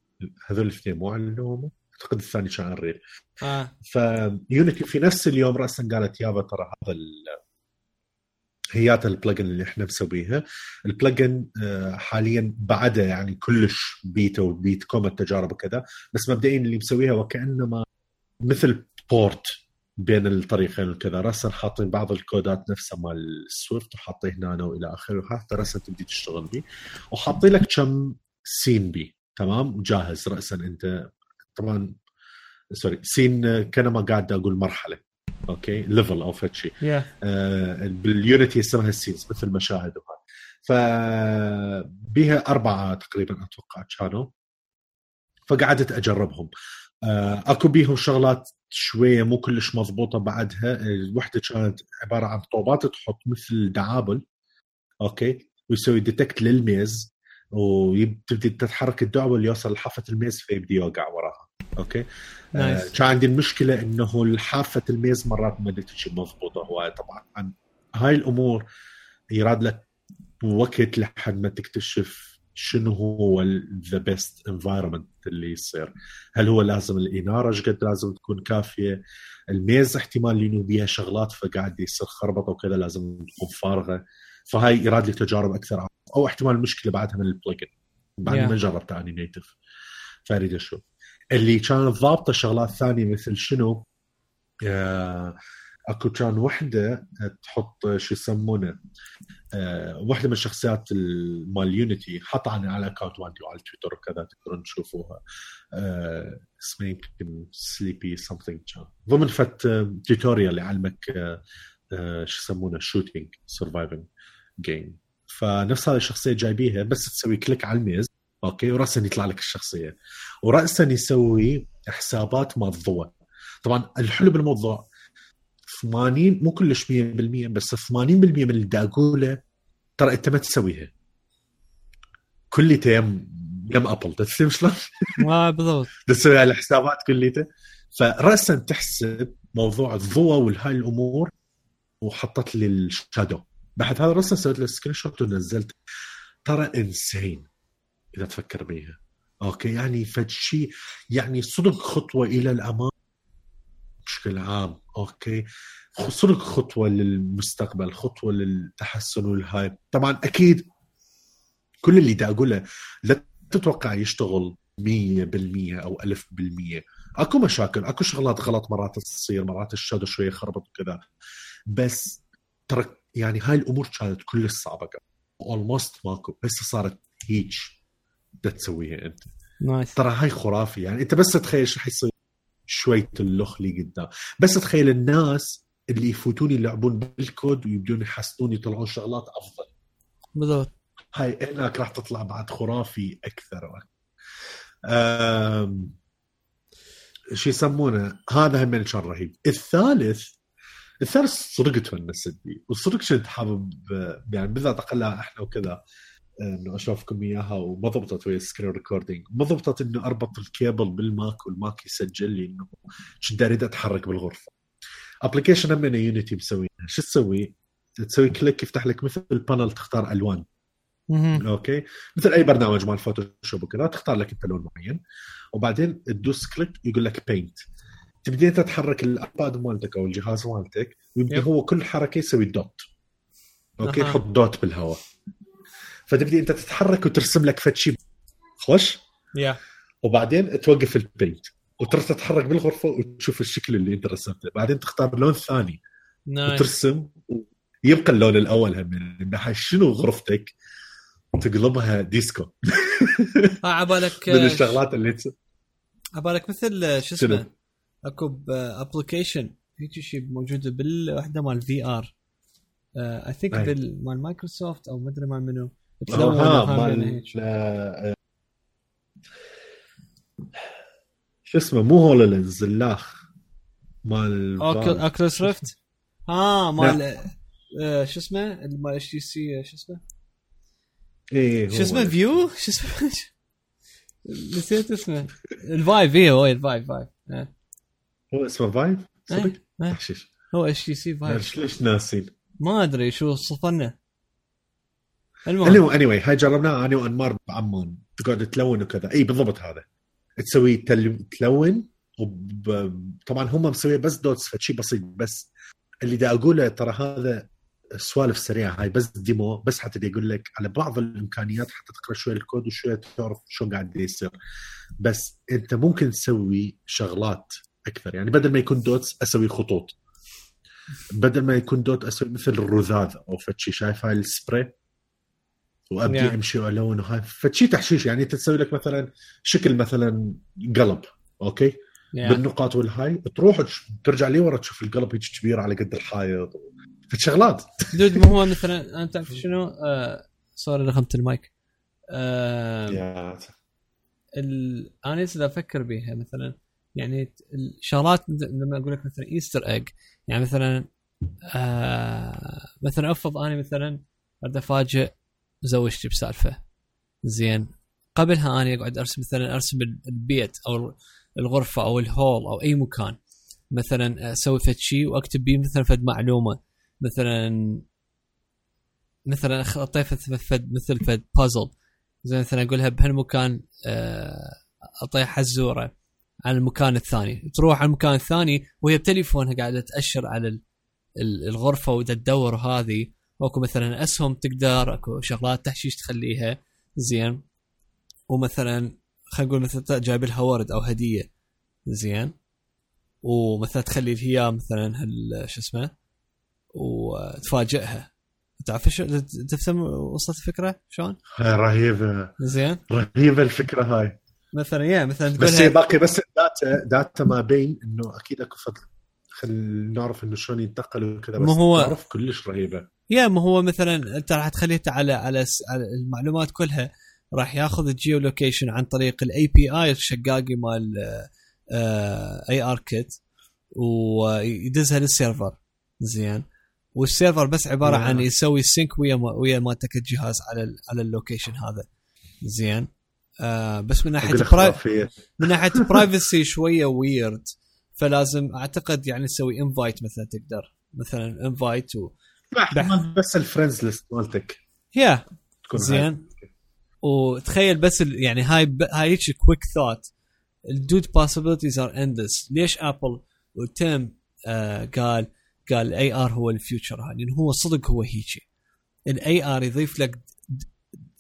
هذول الاثنين مو اعلنوهم أعتقد الثاني كان انريل آه. ف Unity في نفس اليوم راسا قالت يابا ترى هذا ال- هيات ال plugin اللي إحنا مسويها ال plugin آه، حاليا بعدها يعني كلش بيتا وبيت كوم التجارب وكذا بس مبدئيا اللي مسويها وكأنما مثل port بين الطريقين وكذا. راسا حاطين بعض الكودات نفسها مال ال Swift وحاطيه هنا وإلى آخره. حتى راسا تبدي تشتغل بيه. وحاطين لك كم scene بيه. تمام؟ جاهز راسا أنت. طبعا sorry scene كانما قاعد أقول مرحلة. okay؟ level أو فد شيء. يا آه، بال Unity اسمها ال scenes مثل مشاهد وهذا. فبيها أربعة تقريبا أتوقع كانوا. فقعدت أجربهم. آه، أكو بيهم شغلات شوية مو كلش مضبوطة بعدها. الوحدة كانت عبارة عن طوبات تحط مثل دعابل okay؟ ويسوي detect للميز وتبدي تتحرك الدعبل يوصل لحافة الميز فيبدي يوقع وراها. أوكي؟ آه، nice. كان عندي المشكلة إنه حافه الميز مرات ما تجي مضبوطة هو طبعا. هاي الأمور يراد لك وقت لحد ما تكتشف شنو هو the best environment اللي يصير؟ هل هو لازم الإنارة إيش قد لازم تكون كافية؟ الميز احتمال لأنه بيها شغلات فقاعد يصير خربطة وكذا لازم تكون فارغة. فهاي يراد لي تجارب أكثر أو احتمال المشكلة بعدها من ال plugin بعد Yeah. ما جربت أني native فأريد أشوف. اللي كانت ضابطة شغلات ثانية مثل شنو؟ آه، أكو كان وحدة تحط شو يسمونه آه، وحدة من الشخصيات ال- مال Unity حطها على ال account عندي وعلى تويتر وكذا تقدرون تشوفوها. آه، اسمه يمكن sleepy something كان. ضمن فت tutorial يعلمك آه، آه، شو يسمونه shooting surviving game فنفس هذه الشخصية جايبيها بس تسوي click على الميز okay وراسا يطلع لك الشخصية. وراسا يسوي حسابات مال ضوء طبعا الحلو بالموضوع 80 مو كلش 100% بس 80% من الداقوله ترى انت ما تسويها. كليته يم يم Apple تفهم شلون؟ ما بالضبط. تسوي على الحسابات كليته. فراسا تحسب موضوع الضوء والهاي الأمور وحطت لي ال shadow. بعد هذا راسا سويت له screenshot ونزلت. ترى insane إذا تفكر بيها. okay يعني فد شيء يعني صدق خطوة إلى الأمام. بشكل عام okay؟ صدق خطوة للمستقبل خطوة للتحسن والهاي طبعا أكيد كل اللي دا أقوله لا تتوقع يشتغل 100% أو 1000% أكو مشاكل أكو شغلات غلط مرات تصير مرات ال shadow شوية خربط وكذا. بس ترى يعني هاي الأمور كانت كلش صعبه almost ماكو هسه صارت بدك تسويها انت nice ترى هاي خرافي يعني أنت بس تخيل شو حيصير. شوية اللخ اللي قدام. بس تخيل الناس اللي يفوتون يلعبون بالكود ويبدون يحسنون يطلعون شغلات أفضل. بالضبط. هاي هناك راح تطلع بعد خرافي أكثر أم... شو يسمونه؟ هذا هم كان رهيب الثالث الثالث صدق تونست وصدق كنت حابب يعني بالذات أقلها إحنا وكذا. إنه أشوفكم إياها وما ضبطت ويا ال screen recording ما ضبطت إنه أربط الكيبل بال Mac وال Mac يسجل لي إنه كنت اريد أتحرك بالغرفة. application هم Unity مسويها. شو تسوي؟ تسوي click يفتح لك مثل ال panel تختار ألوان. okay؟ مثل أي برنامج مال Photoshop وكذا تختار لك أنت لون معين. وبعدين تدوس click يقول لك paint تبدي أنت تحرك ال iPad مالتك أو الجهاز مالتك ويبدا هو كل حركة يسوي dot okay؟ يحط dot بالهواء. فتبدي أنت تتحرك وترسم لك فد شيء خوش يا. وبعدين توقف ال paint وتروح تتحرك بالغرفة وتشوف الشكل اللي أنت رسمته. بعدين تختار لون ثاني. nice وترسم. يبقى اللون الأول هم من ناحية شنو غرفتك تقلبها ديسكو. ها عبالك من الشغلات اللي تس... عبالك مثل شو؟ اسمه؟ أكو application هيك شيء موجودة بالوحده مال VR I think مال مايكروسوفت أو مدري مال منو. آه، مال هيك. آه، شو اسمه مو HoloLens اللاخ مال Ocul Oculus Rift آه مال آه، شو اسمه؟ مال HTC شو اسمه؟ إيه شو اسمه؟ فيو شو اسمه؟ نسيت اسمه. ال Vive إيه هو ال Vive Vive آه. هو اسمه Vive صدق؟ إيه، إيه. هو HTC Vive ليش ليش ناسين؟ ما أدري شو صفنا المهم. اني anyway, هاي جربناها أنا وأنمار بعمان تقعد تلون وكذا. إي بالضبط هذا. تسوي تل... تلون وب... طبعا هم مسوية بس dots فشي بسيط. بس اللي دا أقوله ترى هذا سوالف سريعة. هاي بس demo بس حتى دي أقول لك على بعض الإمكانيات حتى تقرأ شوي الكود وشوية تعرف شو قاعد يصير. بس أنت ممكن تسوي شغلات أكثر. يعني بدل ما يكون dots أسوي خطوط. بدل ما يكون dot أسوي مثل الرذاذ أو فشي شايف هاي السبراي وأبدي Yeah. أمشي وألون وهاي فشي تحشيش يعني أنت تسوي لك مثلا شكل مثلا قلب أوكي؟ يا. بالنقاط والهاي تروح ترجع لي ورا تشوف القلب هيك كبير على قد الحائط. فشغلات dude ما هو مثلا انت تعرف شنو؟ آه sorry المايك. آه يا ال... أنا إذا أفكر بها مثلا يعني الشغلات لما أقول لك مثلا Easter egg يعني مثلا آه مثلا افرض أنا مثلا أريد أفاجئ زوجتي بسالفه. زين. قبلها أنا أقعد أرسم مثلا أرسم ال- البيت أو الغرفة أو الهول أو أي مكان. مثلا أسوي فد شيء وأكتب بيه مثلا فد معلومة. مثلا مثلا أطيف فد مثل فد بازل زي مثلا أقولها بهالمكان آه، اعطيها حزوره عن المكان الثاني. تروح على المكان الثاني وهي بتليفونها قاعدة تأشر على ال- ال- الغرفة ودا تدور هذه. اكو مثلا أسهم تقدر اكو شغلات تحشيش تخليها زين. ومثلا خلينا نقول مثلا جايب لها ورد أو هدية زين. ومثلا تخلي هي مثلا هال شو اسمه وتفاجئها. تعرف شو تفهم وصلت الفكرة شلون؟ هاي رهيبه زين. رهيبه الفكرة هاي. مثلا يا مثلا بس هي باقي بس ال data data ما بين إنه أكيد أكو فضل. خل نعرف إنه شلون ينتقل وكذا بس ما هو- تعرف كلش رهيبة. يا ما هو مثلا أنت راح تخليه على على المعلومات كلها راح ياخذ ال geolocation عن طريق ال API الشقاقي مال ARKit ويدزها لل server. زين. وال server بس عبارة عن. يسوي sync ويا ما- ويا مالتك الجهاز على على ال location هذا. زين. آه بس من ناحية priv... من ناحية privacy شوية weird فلازم أعتقد يعني تسوي invite مثلا تقدر. مثلا invite و... بس ال friends list مالتك. يا. زين. وتخيل بس. يعني هاي ب... هاي هيك quick thought ال dude possibilities are endless. ليش ابل و Tim آه قال قال ال AR هو ال future هاي؟ لأن هو صدق هو هيجي. ال AR يضيف لك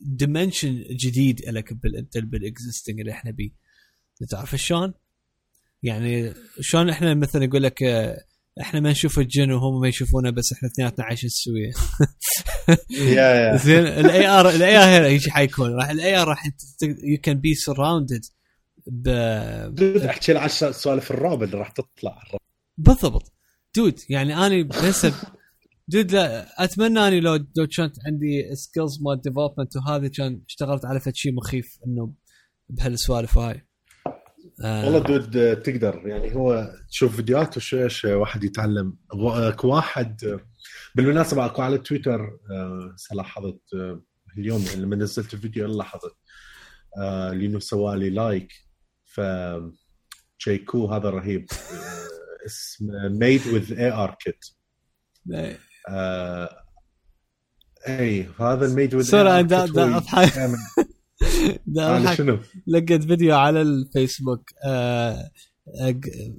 dimension جديد لك بال بال existing اللي إحنا بيه. تعرف شلون؟ يعني شلون إحنا مثلا يقول لك آه، إحنا ما نشوف الجن وهم ما يشوفونا بس إحنا اثنيناتنا عايشين سويه يا يا. زين ال AR ال AR إيش حيكون. راح ال AR راح you can be surrounded ب أحكي عن سوالف الرعب اللي راح تطلع. بالضبط. dude يعني أنا بس dude لا أتمنى أني لو لو كانت عندي skills مال development وهذه كان اشتغلت على فد شيء مخيف إنه بهالسوالف هاي. آه، والله dude تقدر. يعني هو تشوف فيديوهات وشوي شوي واحد يتعلم. اكو واحد بالمناسبة اكو على تويتر آه، لاحظت آه، اليوم لما نزلت الفيديو لاحظت آه، لأنه سوى لي like. ف جيكو هذا رهيب. آه، اسمه Made with ARKit اي هذا ال Made with دا دا أضحك. شنو؟ لقيت فيديو على الفيسبوك آه أق-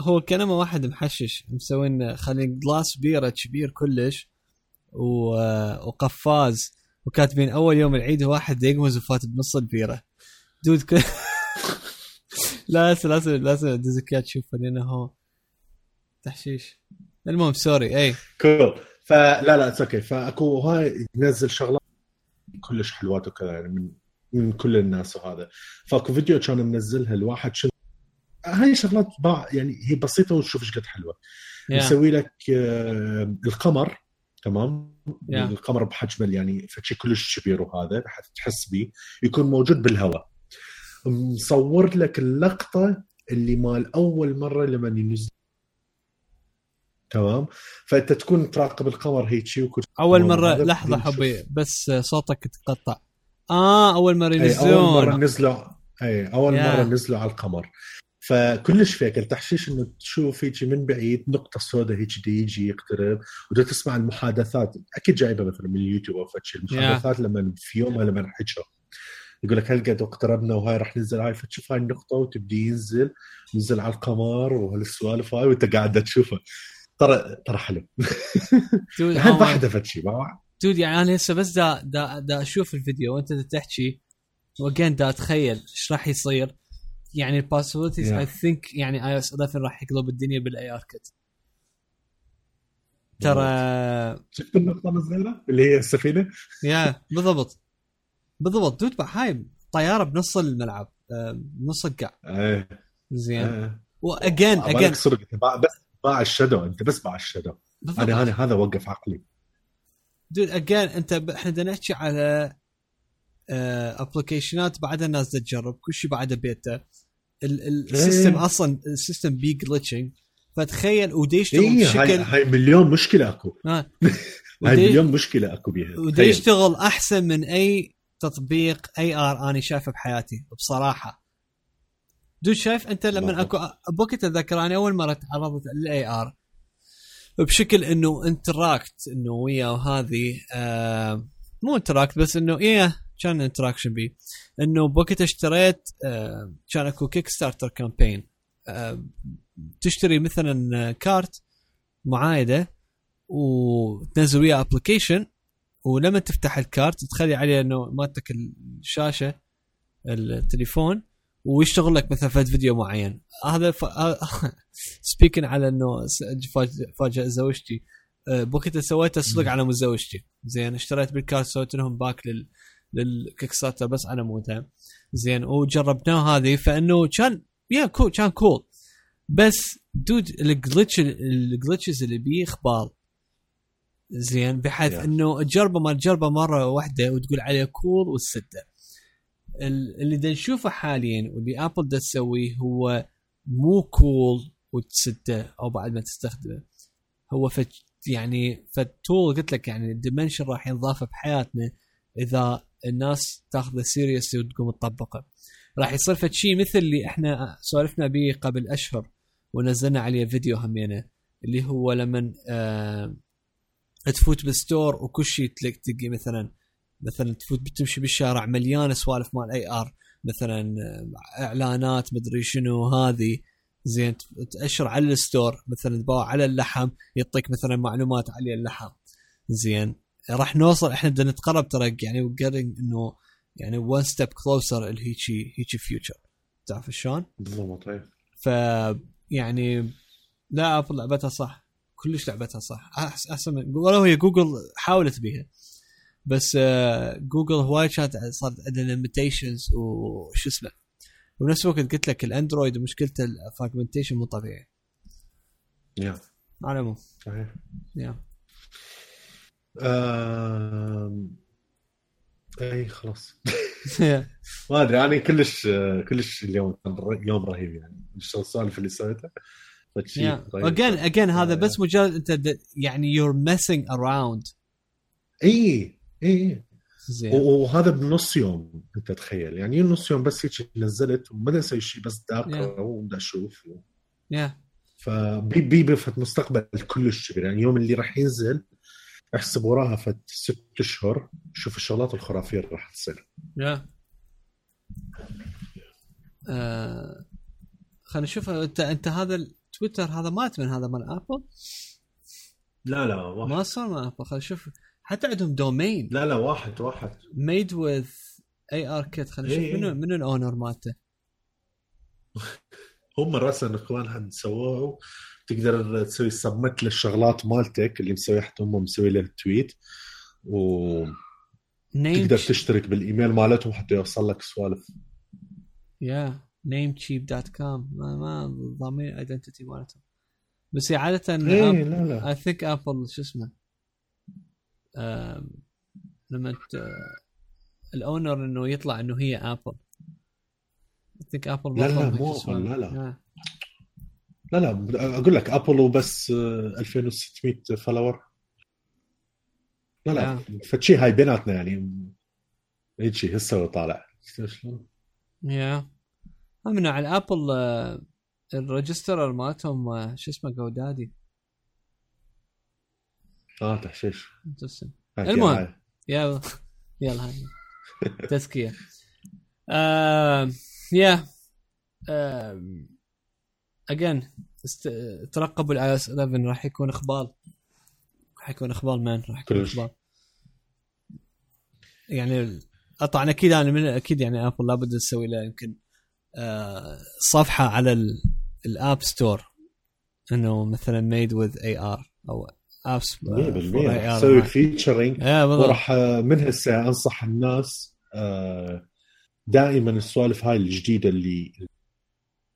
هو كانما واحد محشش مسوين خلين glass بيره كبير كلش و- آه، وقفاز وكاتبين أول يوم العيد واحد يقمز وفات بنص البيرة. dude ك... لازم لازم لازم ادزك اياه تشوفه لأنه هو تحشيش. المهم sorry اي كول فلا لا it's okay فاكو هاي ينزل شغلات كلش حلوات وكذا يعني من من كل الناس وهذا. فاكو فيديو كان منزلها الواحد شنو هاي شغلات باع يعني هي بسيطة وتشوف إيش قد حلوة. يا. يسوي لك آه، القمر تمام؟ Yeah. القمر بحجم يعني فشي كلش كبير وهذا حتى تحس به يكون موجود بالهواء. مصور لك اللقطة اللي مال أول مرة لما ينزل. تمام؟ فأنت تكون تراقب القمر هيك وكل أول هو مرة لحظة. حبي بس صوتك تقطع. آه أول مرة اي أول مرة ينزلون نزلوا. اي أول يا. مرة نزلوا على القمر. فكلش فيك التحشيش إنه تشوف هيك من بعيد نقطة سوداء هيك يجي يقترب ودا تسمع المحادثات. أكيد جايبة مثلا من اليوتيوب أو فد شيء المحادثات لما في يوم لما حكوا يقول لك هل قد اقتربنا وهاي راح ننزل؟ هاي فتشوف هاي النقطة وتبدي ينزل. ينزل على القمر وهالسوالف هاي وأنت قاعد تشوفه ترى ترى حلو. آه، واحدة فد شيء ما dude يعني أنا هسه بس دا دا, دا أشوف الفيديو وأنت تحكي و again دا أتخيل إيش راح يصير. يعني ال possibilities Yeah. I think يعني iOS 11 راح يقلب الدنيا بال ARKit ترى شفت النقطة الصغيرة؟ اللي هي السفينة؟ يا بالضبط. بالضبط. dude هاي طيارة بنص الملعب آه، بنص القاع إيه. زين. إيه. و again again بس باع ال shadow أنت بس باع ال shadow. أنا أنا هذا وقف عقلي. dude again أنت ب... إحنا بدنا نحكي على application ات بعدها الناس تجرب كل شيء بعده بيتا ال- ال- ال system إيه. أصلا ال system بي glitching فتخيل ودي يشتغل إيه، هاي بشكل هاي مليون مشكلة أكو. آه. هاي ودي- مليون مشكلة أكو بيها. تخيل. يشتغل أحسن من أي تطبيق AR أنا شايفه بحياتي بصراحة. دو شايف أنت لما. أكو بوقت اتذكر أول مرة تعرضت لل AR بشكل إنه interact إنه وياه وهذه آه مو interact بس إنه إيه كان interaction بي إنه بوقت اشتريت آه كان أكو Kickstarter campaign آه تشتري مثلا كارت معايدة وتنزل وياه application ولما تفتح الكارت تخلي عليه إنه مالتك الشاشة التليفون ويشتغل لك مثلا فد فيديو معين. هذا ف... speaking على إنه س- فاج- فاجأ زوجتي. آه، بوقتها سويته صدق على مود زوجتي. زين اشتريت بالكارت سويت لهم back لل لل Kickstarter بس على مودها زين وجربناه هذه. فإنه كان yeah cool كان cool بس dude ال glitch ال glitches اللي بيه خبال زين بحيث Yeah. إنه تجربه ما تجربه مرة واحدة وتقول عليه cool وتسده ال- اللي دا نشوفه حاليا واللي Apple دا تسويه هو مو cool وتسده أو بعد ما تستخدمه. هو فت يعني فالتول قلت لك يعني ال dimension راح ينضاف بحياتنا إذا الناس تاخذه seriously وتقوم تطبقه. راح يصير فد شيء مثل اللي إحنا سولفنا به قبل أشهر ونزلنا عليه فيديو همينة اللي هو لما آه تفوت بال store وكل شيء تلاقي تلقي مثلا مثلا تفوت بتمشي بالشارع مليانه سوالف مال AR مثلا آه، إعلانات مدري شنو هذه. زين تأشر على ال store مثلا تباوع على اللحم يعطيك مثلا معلومات على اللحم. زين راح نوصل إحنا بدنا نتقرب ترى يعني إنه يعني one step closer لهيجي هيجي future تعرف شلون؟ بالضبط إيه. ف يعني لا Apple لعبتها صح. كلش لعبتها صح. أحسن من ولو هي جوجل حاولت بيها. بس آه، جوجل هواي كانت صارت عندها limitations وشو اسمه. وبنفس الوقت قلت لك ال Android مشكلته ال fragmentation مو طبيعي. yeah على العموم. صحيح. yeah اي خلاص. ما أدري أنا كلش كلش اليوم يوم رهيب يعني. السوالف اللي سويتها. اجين اجين هذا آه. بس مجرد أنت يعني you're messing around اي اي اي زين. وهذا بنص يوم انت تخيل. يعني نص يوم بس هيك نزلت وما بدي أسوي شيء بس بدي اقرا وبدي أشوف. yeah فبي بي بفت مستقبل كلش كبير يعني اليوم اللي راح ينزل احسب وراها فت ست أشهر شوف الشغلات الخرافية اللي راح تصير. yeah آه خلينا نشوف. انت انت هذا التويتر هذا مات من هذا مال Apple لا لا واحد ما صار. مال Apple خلينا نشوف. حتى عندهم domain لا لا واحد واحد. made with ARKit خلينا نشوف. إيه. منو منو ال owner مالته؟ هم راسا كمان سووه تقدر تسوي submit للشغلات مالتك اللي مسوي حتى هم مسوي له tweet وتقدر نيم تشترك بالإيميل مالتهم حتى يوصل لك سوالف. yeah Namecheap.com ما ما ضامن identity مالتهم. بس عاده إيه لا لا. I think Apple شو اسمه؟ لما. ال owner إنه يطلع إنه هي Apple think Apple لا، لا، مو Apple، لا، لا. لا لا أقول لك Apple وبس آه، 2600 follower لا لا فشي هاي بيناتنا يعني. هيجي هسه طالع. شلون؟ yeah من على ال Apple آه، ال registrar مالتهم آه، شو اسمه GoDaddy آه تحشيش. المهم. يلا. يلا هاي. تزكية. آم، yeah. again ترقبوا ال iOS 11 راح يكون خبال. راح يكون خبال man راح يكون. خبال. يعني طبعا أكيد أنا من أكيد يعني Apple لابد تسوي له يمكن آه، صفحة على ال- ال App Store. إنه مثلا made with AR أو apps 100% تسوي featuring وراح آه، من هسه أنصح الناس آه، دائما السوالف هاي الجديدة اللي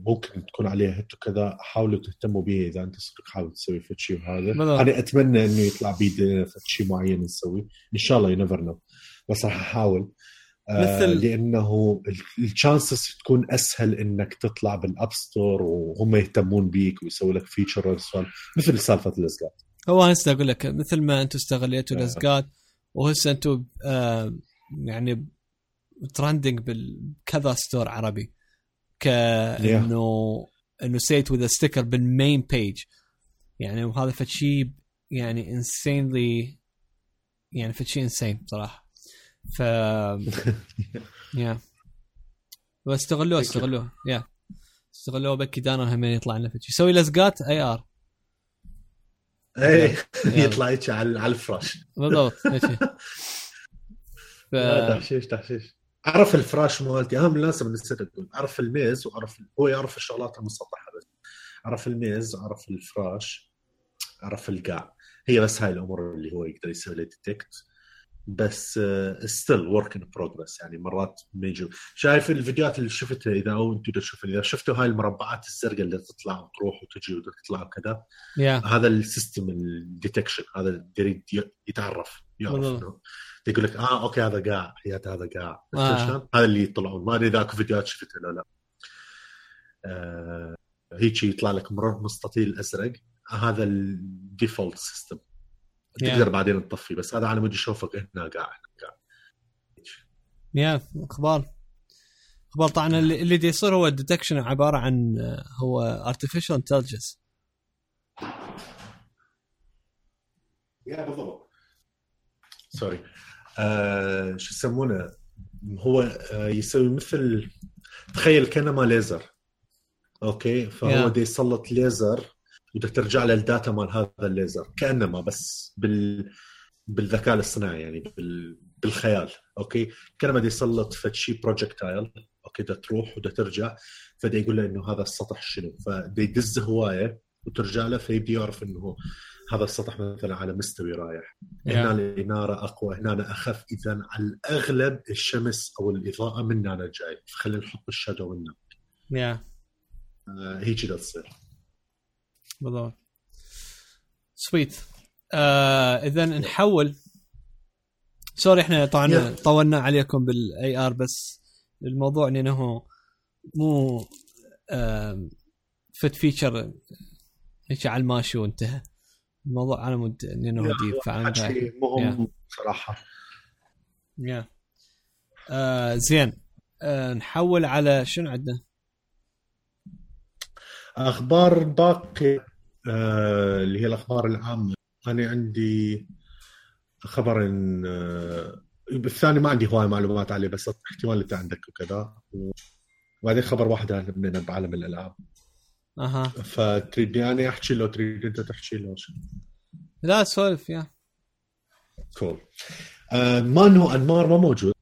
ممكن تكون عليها هيت وكذا حاولوا تهتموا بها إذا أنت صدق حابب تسوي فد شيء وهذا. أنا أتمنى إنه يطلع بيدنا فد شيء معين نسوي. إن شاء الله you know بس راح أحاول. آه مثل- لأنه ال chances تكون أسهل إنك تطلع بال App Store وهم يهتمون بيك ويسوي لك feature مثل سالفة اللزقات هو هسه أقول لك مثل ما أنتم استغليتوا آه. اللزقات وهسه أنتم آه يعني trending بالكذا store عربي. كأنه إنه set with sticker بال main page يعني وهذا فد شيء يعني insanely يعني فد شيء insane بصراحه ف yeah واستغلوه استغلوه yeah استغلوه بكي دانا هم يطلع لنا فد شيء سوي لزقات AR إيه. يطلع هيك على على الفراش. بالضبط ف... تحشيش تحشيش عرف الفراش مالتي. أهم من نسيت أقول عرف الميز وعرف هو يعرف الشغلات المسطحة بس. عرف الميز عرف الفراش عرف القاع. هي بس هاي الأمور اللي هو يقدر يسوي له detect بس still work in progress يعني مرات ما يجوا شايف الفيديوهات اللي شفتها إذا أو أنتم تشوفوا إذا شفتوا هاي المربعات الزرقاء اللي تطلع وتروح وتجي وتطلع وكذا yeah هذا ال system ال detection هذا يريد يتعرف يعرف يقول لك آه okay هذا قاع حياته هذا قاع. آه. هذا اللي يطلعون. ما أدري إذا أكو فيديوهات شفتها ولا لا. آه هيك يطلع لك مستطيل أزرق. هذا ال default system Yeah. تقدر بعدين تطفي بس هذا على مود يشوفك هنا قاع هنا قاع yeah أخبار أخبار طبعا اللي اللي دي يصير هو ال detection عبارة عن هو artificial intelligence. yeah بالضبط. sorry آه شو يسمونه؟ هو آه يسوي مثل تخيل كانما ليزر okay؟ فهو Yeah. دي يسلط ليزر بدك ترجع له ال data مال هذا الليزر. كأنما بس بال بالذكاء الاصطناعي يعني بال... بالخيال okay؟ كأنما دي يسلط فد شيء projectile okay؟ دا تروح ودا ترجع فدا يقول له إنه هذا السطح شنو؟ فدا يدز هواية وترجع له فيبدي يعرف إنه هذا السطح مثلا على مستوي رايح. Yeah. هنا الاناره أقوى هنا أخف. اذا على الأغلب الشمس أو الإضاءة من هنا جاي. فخلينا نحط ال shadow هنا yeah آه هيك بدها تصير بالضبط. سويت آه اذا نحول. sorry إحنا طبعا. طولنا عليكم بال AR بس الموضوع إنه مو آم، فد feature هيك على الماشي وانتهى. الموضوع على مود إنه deep فعلا. حكي مهم صراحة yeah آه زين. آه نحول على شنو عندنا؟ أخبار باقي آه اللي هي الأخبار العامة. أنا عندي خبر ان آه الثاني ما عندي هواي معلومات عليه بس احتمال أنت عندك وكذا. وبعدين خبر واحد عن بعالم الألعاب. أها. فتريدني أنا أحكي له تريد أنت تحكي له شو. لا سولف yeah. cool. آه مانو أنمار ما موجود.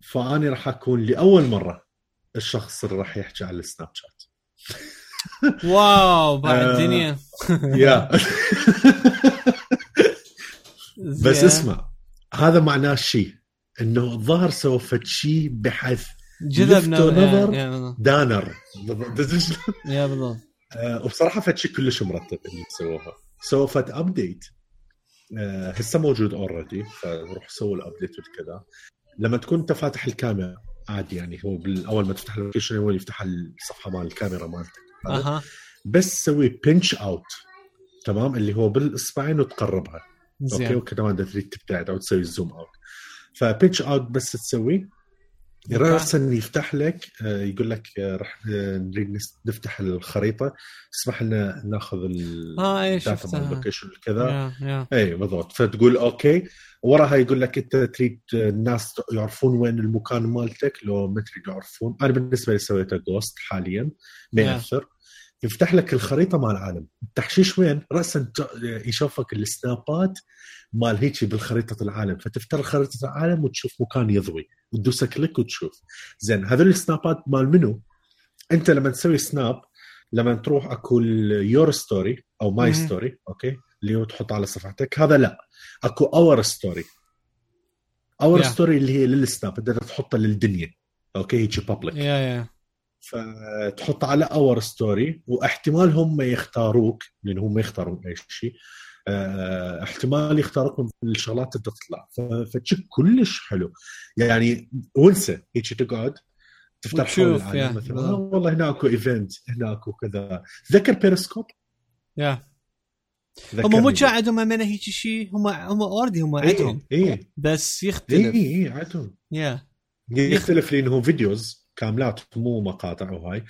فاني راح أكون لأول مرة الشخص اللي راح يحكي على ال Snapchat. واو بعد آه. الدنيا yeah بس. اسمع هذا معناه شيء إنه الظاهر سوى فد شيء بحيث yeah بالضبط. دانر. yeah بالضبط آه، وبصراحة فد شيء كلش مرتب اللي سووها سووا فد update آه، هسه موجود already فروح سووا ال update والكذا لما تكون أنت فاتح الكاميرا عادي يعني هو بالاول ما تفتح ال location هو يفتح الصفحة مال الكاميرا مالتك أها. بس سوي pinch out تمام؟ اللي هو بالاصبعين وتقربها. okay؟ زين وكمان اذا تريد تبتعد أو تسوي zoom out ف pinch out بس تسوي راسا يفتح لك آه، يقول لك آه، راح آه، نريد نفتح الخريطة. اسمح لنا ناخذ ال- آه اي ال data مال شفتها ال location كذا اي بالضبط. فتقول okay. وراها يقول لك أنت تريد الناس يعرفون وين المكان مالتك. لو ما تريد يعرفون. أنا بالنسبة لي سويته ghost حاليا. ما Yeah. يفتح لك الخريطة مال العالم. التحشيش وين؟ راسا يشوفك السنابات مال هيك بالخريطة العالم. فتفتح خريطه العالم وتشوف مكان يضوي. وتدوس click وتشوف. زين هذول السنابات مال منو؟ أنت لما تسوي snap لما تروح أكو your story أو my. story okay؟ اللي هو تحط على صفحتك. هذا لا. أكو our story our Yeah. story اللي هي لل snap بدك تحطها للدنيا. okay؟ هيك public yeah yeah فتحط على our story واحتمال هم يختاروك لأن هم يختارون أي شيء آه، احتمال يختاروك من الشغلات انت تطلع. فد شي كلش حلو. يعني وانسى هيك تقعد تفتح حول العالم مثلا. آه والله هنا اكو event هنا اكو كذا. ذكر Periscope yeah. هم مو عندهم امانه هيك شيء هم هم already هم اي عندهم. اي بس اي يختلف اي عندهم. yeah. يختلف لأنه videos كاملات مو مقاطع وهاي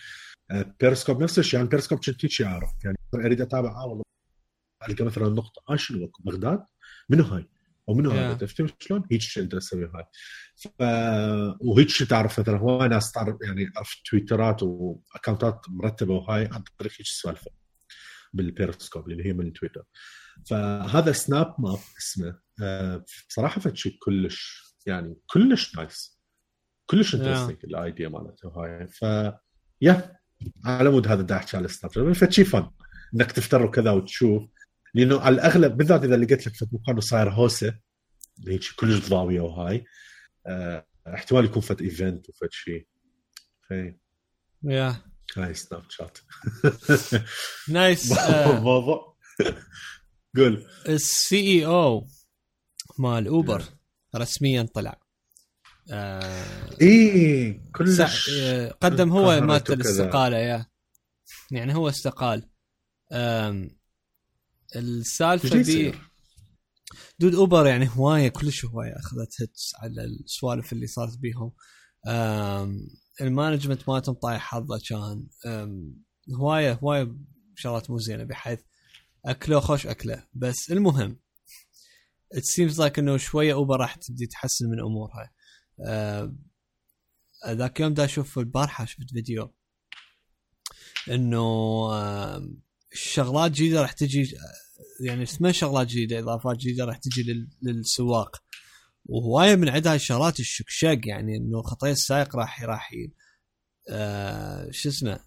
آه، بيرسكوب نفس الشيء يعني بيرسكوب كنت هيك أعرف؟ يعني أريد أتابع آه والله. القى مثلا نقطة آه شنو؟ بغداد؟ منو هاي؟ أو منو هذا Yeah. تفتهم شلون؟ هيك شيء أقدر أسوي هاي. ف... وهيك شيء تعرف مثلا هو ناس تعرف يعني أعرف تويترات واكونتات مرتبة وهاي عن طريق هيك سوالفة بالبيرسكوب اللي هي من تويتر. فهذا Snap Map اسمه آه، بصراحه فد شيء كلش يعني كلش nice كلش interesting ال idea مالته هاي. ف yeah على مود هذا دا احكي على ال Snapchat فد شيء فن إنك تفتر وكذا وتشوف. لأنه على الأغلب بالذات إذا لقيت لك في مكان صاير هوسة هيك كلش ضاوية وهاي. آه، احتمال يكون فد event وفد شيء yeah هاي Snapchat nice موضوع cool ال CEO مال Uber رسميا طلع. آه إيه كلش قدم هو كذا. الاستقالة yeah. يعني هو استقال. السالفة دي؟ dude Uber يعني هواية كلش هواية. أخذت hits على السوالف اللي صارت بيهم. المانجمنت مالتهم طايح حظه كان. هواية هواية شغلات مو زينة بحيث أكله خوش أكله. بس المهم it seems like إنه شوية أوبر راح تبدي تحسن من امورها ذاك يوم دا أشوف البارحة شفت فيديو إنه آم، الشغلات جديدة راح تجي يعني اسمها شغلات جديدة إضافات جديدة راح تجي لل- للسواق وهواية من عندها الشغلات الشكشق يعني إنه خطيه السائق راح راح آه شو اسمه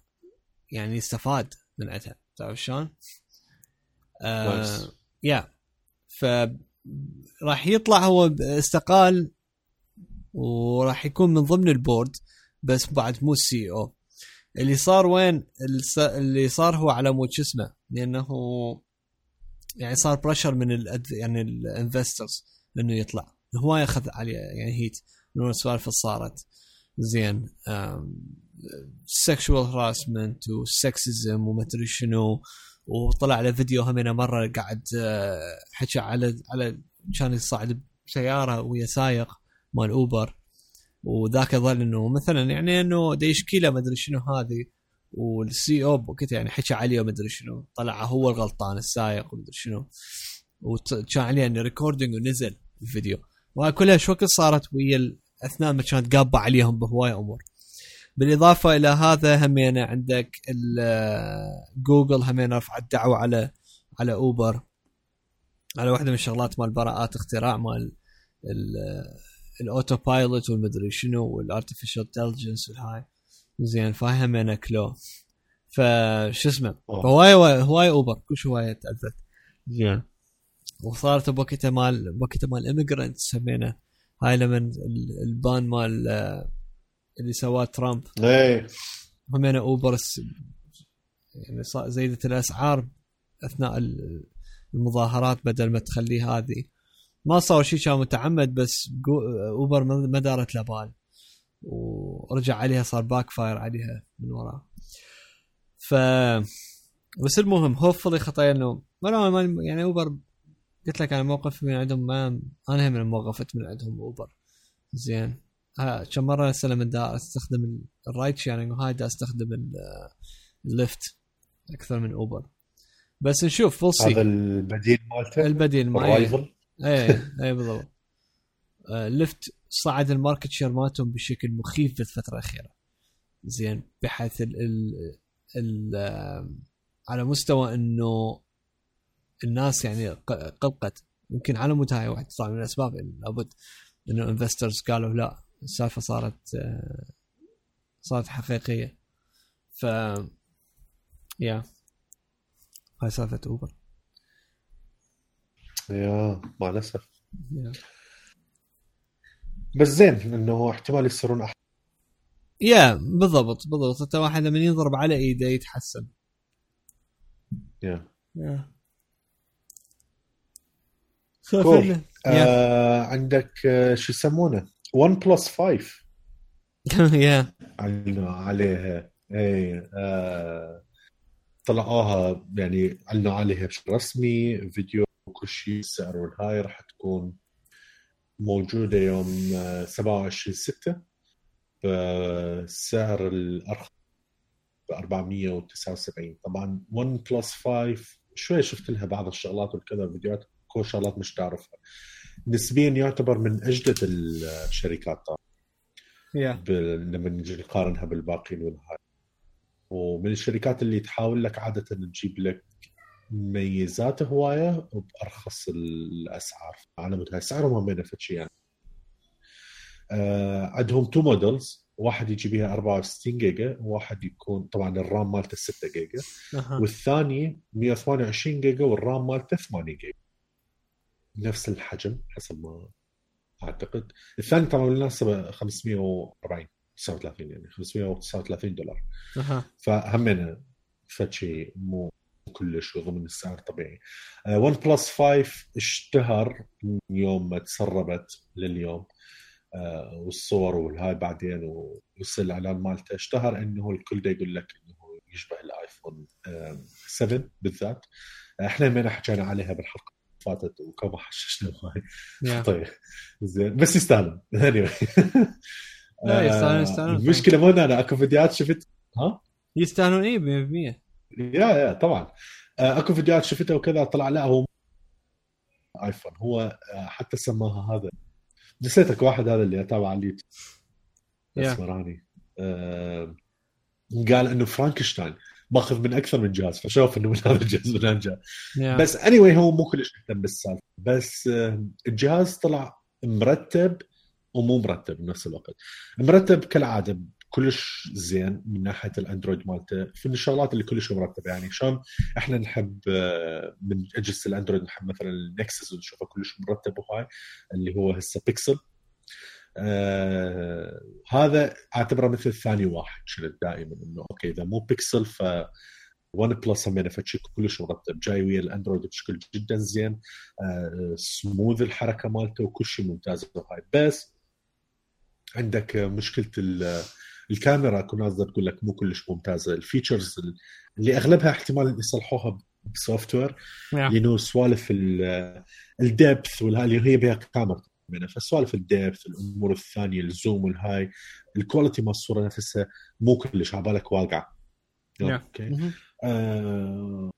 يعني يستفاد من عندها تعرف شلون؟ آه. yeah ف راح يطلع هو استقال وراح يكون من ضمن ال board بس بعد مو ال CEO. اللي صار وين؟ اللي صار هو على مود شو اسمه؟ لأنه يعني صار pressure من ال يعني ال investors إنه يطلع. هواي اخذ عليه يعني hate من السوالف اللي صارت. زين sexual harassment و sexism ومدري شنو. وطلع له فيديو همينه مرة قاعد آه، حكى على على كان يصعد بسيارة ويا سايق. مال اوبر وذاك ظل إنه مثلا يعني إنه دا يشكي له مدري شنو هذه. وال CEO بوقتها يعني حكى عليه ومدري شنو. طلع هو الغلطان السايق ومدري شنو. وكان عليه إنه recording ونزل الفيديو. وهاي كلها شو صارت ويا أثناء ما كانت قالبة عليهم بهواي أمور. بالإضافة إلى هذا همينة عندك جوجل همينة رفعت دعوه على على اوبر على واحدة من الشغلات مال براءات اختراع مال ال- ال autopilot والمدري شنو وال artificial intelligence والهاي. زين فاهم كلو. فشو اسمه؟ أوه. فهواي هواي أوبر كلش هواي تاذت زين. وصارت بوقتها مال بوقتها مال ايميجرنت سمينا. هاي لما ال- البان مال آه، اللي سواه ترامب. إيه. همين أوبر س- يعني زيدت الأسعار أثناء ال- المظاهرات بدل ما تخلي هذه. ما صار شيء كان متعمد بس أوبر ما دارت له بال. ورجع عليها صار باك فاير عليها من وراه. ف بس المهم هوفلي خطايا إنه ما يعني أوبر قلت لك أنا موقف من عندهم ما أنا هم من وقفت من عندهم أوبر. زين. ها كم مرة هسه لما دا أستخدم ال- الرايد شيرنج وهاي دا أستخدم ال- الليفت أكثر من أوبر. بس نشوف see. هذا البديل مالته؟ البديل ما الرايفل إيه إيه بالضبط. آه، ليفت صعد ال market share مالتهم بشكل مخيف بالفترة الأخيرة. زين بحيث ال ال على مستوى إنه الناس يعني قلقت يمكن على مود هاي واحد طبعا من الأسباب لابد انه investors قالوا لا السالفة صارت آه، صارت حقيقية. ف يا هاي سالفة اوبر yeah مع الأسف. بس زين إنه احتمال يصيرون احسن yeah بالضبط بالضبط. انت واحد لما يضرب على إيده يتحسن. yeah. yeah. Cool. آه عندك آه شو يسمونه؟ 1 بلس 5 yeah. اعلنوا عليها. اي آه طلعوها يعني اعلنوا عليها بشكل رسمي فيديو وكل شيء السعر والهاي راح تكون موجودة يوم آه، 27 6 بسعر الأرخص ب 479 طبعا 1 بلس 5 شوي شفت لها بعض الشغلات والكذا فيديوهات كل شغلات مش تعرفها. نسبيا يعتبر من أجدد الشركات طبعا. بال- لما نجي نقارنها بالباقيين والهاي. ومن الشركات اللي تحاول لك عادة تجيب لك ميزات هواية وبأرخص الأسعار. على مود هاي سعرهم هم بين شيء يعني آه عندهم two models واحد يجي بيها 64 جيجا وواحد يكون طبعا الرام مالته 6 جيجا. أها. والثاني 128 جيجا والرام مالته 8 جيجا. نفس الحجم حسب ما أعتقد. الثاني طبعا بالمناسبة 540 39 يعني 539 دولار. أها. فهمنا فشي مو كلش ضمن السعر الطبيعي ون بلس 5 اشتهر من يوم ما تسربت لليوم. آه، والصور والهاي بعدين ووصل الإعلان مالته. اشتهر إنه الكل دا يقول لك إنه يشبه الآيفون آه، 7 بالذات. إحنا من حكينا عليها بالحلقة فاتت وكما حششنا هاي. طيب زين. بس يستاهلون. لا، يستاهلون- آه، يستاهلون. المشكلة مو أنا أكو فيديوهات شفت. ها؟ يستاهلون إيه 100% yeah yeah طبعا. آه، أكو فيديوهات شفتها وكذا طلع لا هو ايفون هو آه، حتى سماها هذا. نسيتك واحد هذا اللي اتابع على اليوتيوب. yeah. اسمراني آه، قال إنه فرانكشتاين ماخذ من أكثر من جهاز فشوف إنه من هذا الجهاز من هذا الجهاز. yeah. بس اني anyway هو مو كلش مهتم بالسالفة. بس الجهاز طلع مرتب ومو مرتب بنفس الوقت. مرتب كالعادة كلش زين من ناحية الأندرويد مالته في الشغلات اللي كلش مرتبة. يعني شلون إحنا نحب آه، من أجهزة الأندرويد نحب مثلا النكسس نشوفه كلش مرتب وهاي اللي هو هسه بيكسل. آه هذا أعتبره مثل ثاني واحد شنو دائما إنه okay إذا مو بيكسل ف ون بلس هم فشي كلش مرتب. جاي ويا الأندرويد بشكل جدا زين آه سموث الحركة مالته وكل شيء ممتاز وهاي بس عندك مشكلة الكاميرا كنا تقول لك مو كلش ممتازة. ال features اللي أغلبها احتمال يصلحوها ب software لأنه سوالف ال depth واللي هي بها كاميرا. فسوالف ال depth الأمور الثانية ال zoom والهاي. ال quality مال الصورة نفسها مو كلش على بالك واقعة. okay. آه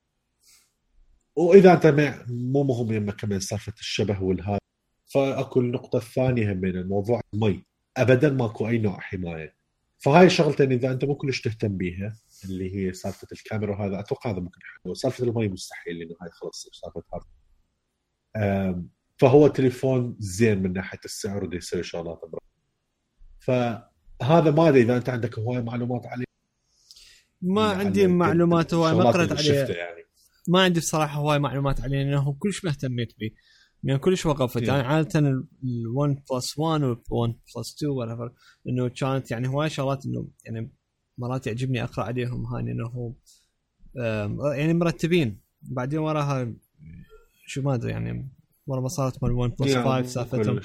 وإذا أنت مو مهم يمك كمان سالفة الشبه والهاي. فأكو النقطة الثانية هم موضوع المي. ابدا ماكو أي نوع حماية. فهاي الشغلتين إذا أنت مو كلش تهتم بيها اللي هي سالفة الكاميرا وهذا أتوقع هذا ممكن يحلو سالفة المي مستحيل لأنه هاي خلص سالفة hard فهو تليفون زين من ناحية السعر وده يسوي شغلات فهذا ما أدري إذا أنت عندك هواي معلومات عليه. ما عندي معلومات هواي ما قرأت عليه. يعني. ما عندي بصراحة هواي معلومات عليه لأنه كلش ما اهتميت به. يعني كلش وقفت يعني عادة ال1 بلس 1 وال1 بلس 2 ولا إنه كانت يعني هواي شغلات إنه يعني مرات يعجبني أقرأ عليهم هاي إنه يعني مرتبين. بعدين وراها شو ما أدري يعني ورا ما صارت مال 1 بلس 5 سالفتهم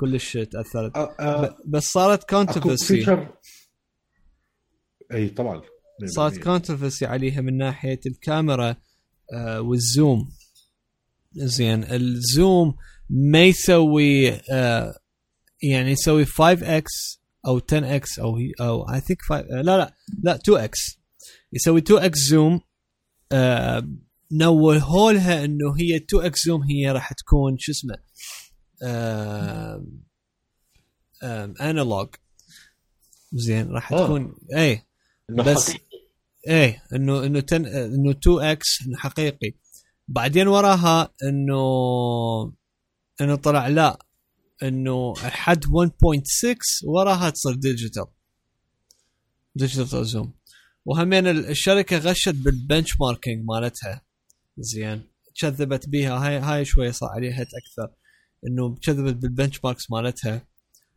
كلش. تأثرت. أه أه بس صارت controversy إي طبعا. صارت controversy عليها من ناحية الكاميرا آه وال zoom. زين ال zoom ما يسوي آه يعني يسوي 5 إكس أو 10 إكس أو هي أو I think لا لا لا 2x يسوي 2x zoom آه نوهولها إنه هي 2x zoom هي راح تكون شو اسمه analog زين راح تكون اي بس اي إنه إنه تن إنه 2x حقيقي. بعدين وراها إنه إنه طلع لا إنه حد 1.6 وراها تصير digital digital zoom. وهمين الشركة غشت بال benchmarking مالتها. زين. كذبت بيها. هاي هاي شوية صار عليها أكثر. إنه كذبت بال benchmarks مالتها.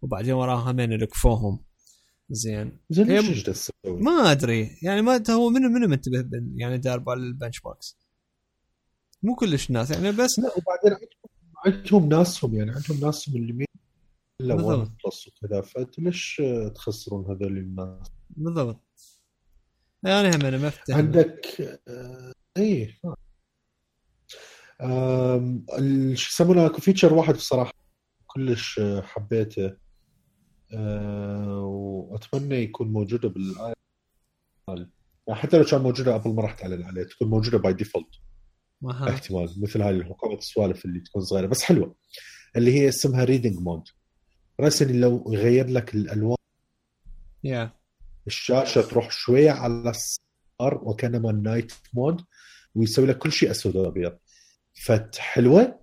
وبعدين وراها همين لقفوهم زين. زين؟ ما أدري. يعني ما هو منو منو منتبه يعني دار بال ال benchmarks مو كلش الناس يعني بس لا وبعدين عندهم ناسهم يعني عندهم ناسهم اللي مين؟ إلا بلس وكذا. فانتم ليش تخسرون هذول الناس؟ بالضبط. يعني هم أنا ما عندك آه اي شو يسمونه أكو فيتشر واحد بصراحة كلش حبيته. أه وأتمنى يكون موجودة بالاي يعني حتى لو كان موجودة أبل ما راح تعلن عليه تكون موجودة باي ديفولت احتمال مثل هاي الحكومة السوالف اللي تكون صغيرة. بس حلوة. اللي هي اسمها reading mode راسا يغير لك الألوان. Yeah. الشاشة تروح شوية على الصفر وكأنما ال night mode ويسوي لك كل شيء أسود وأبيض. فحلوة.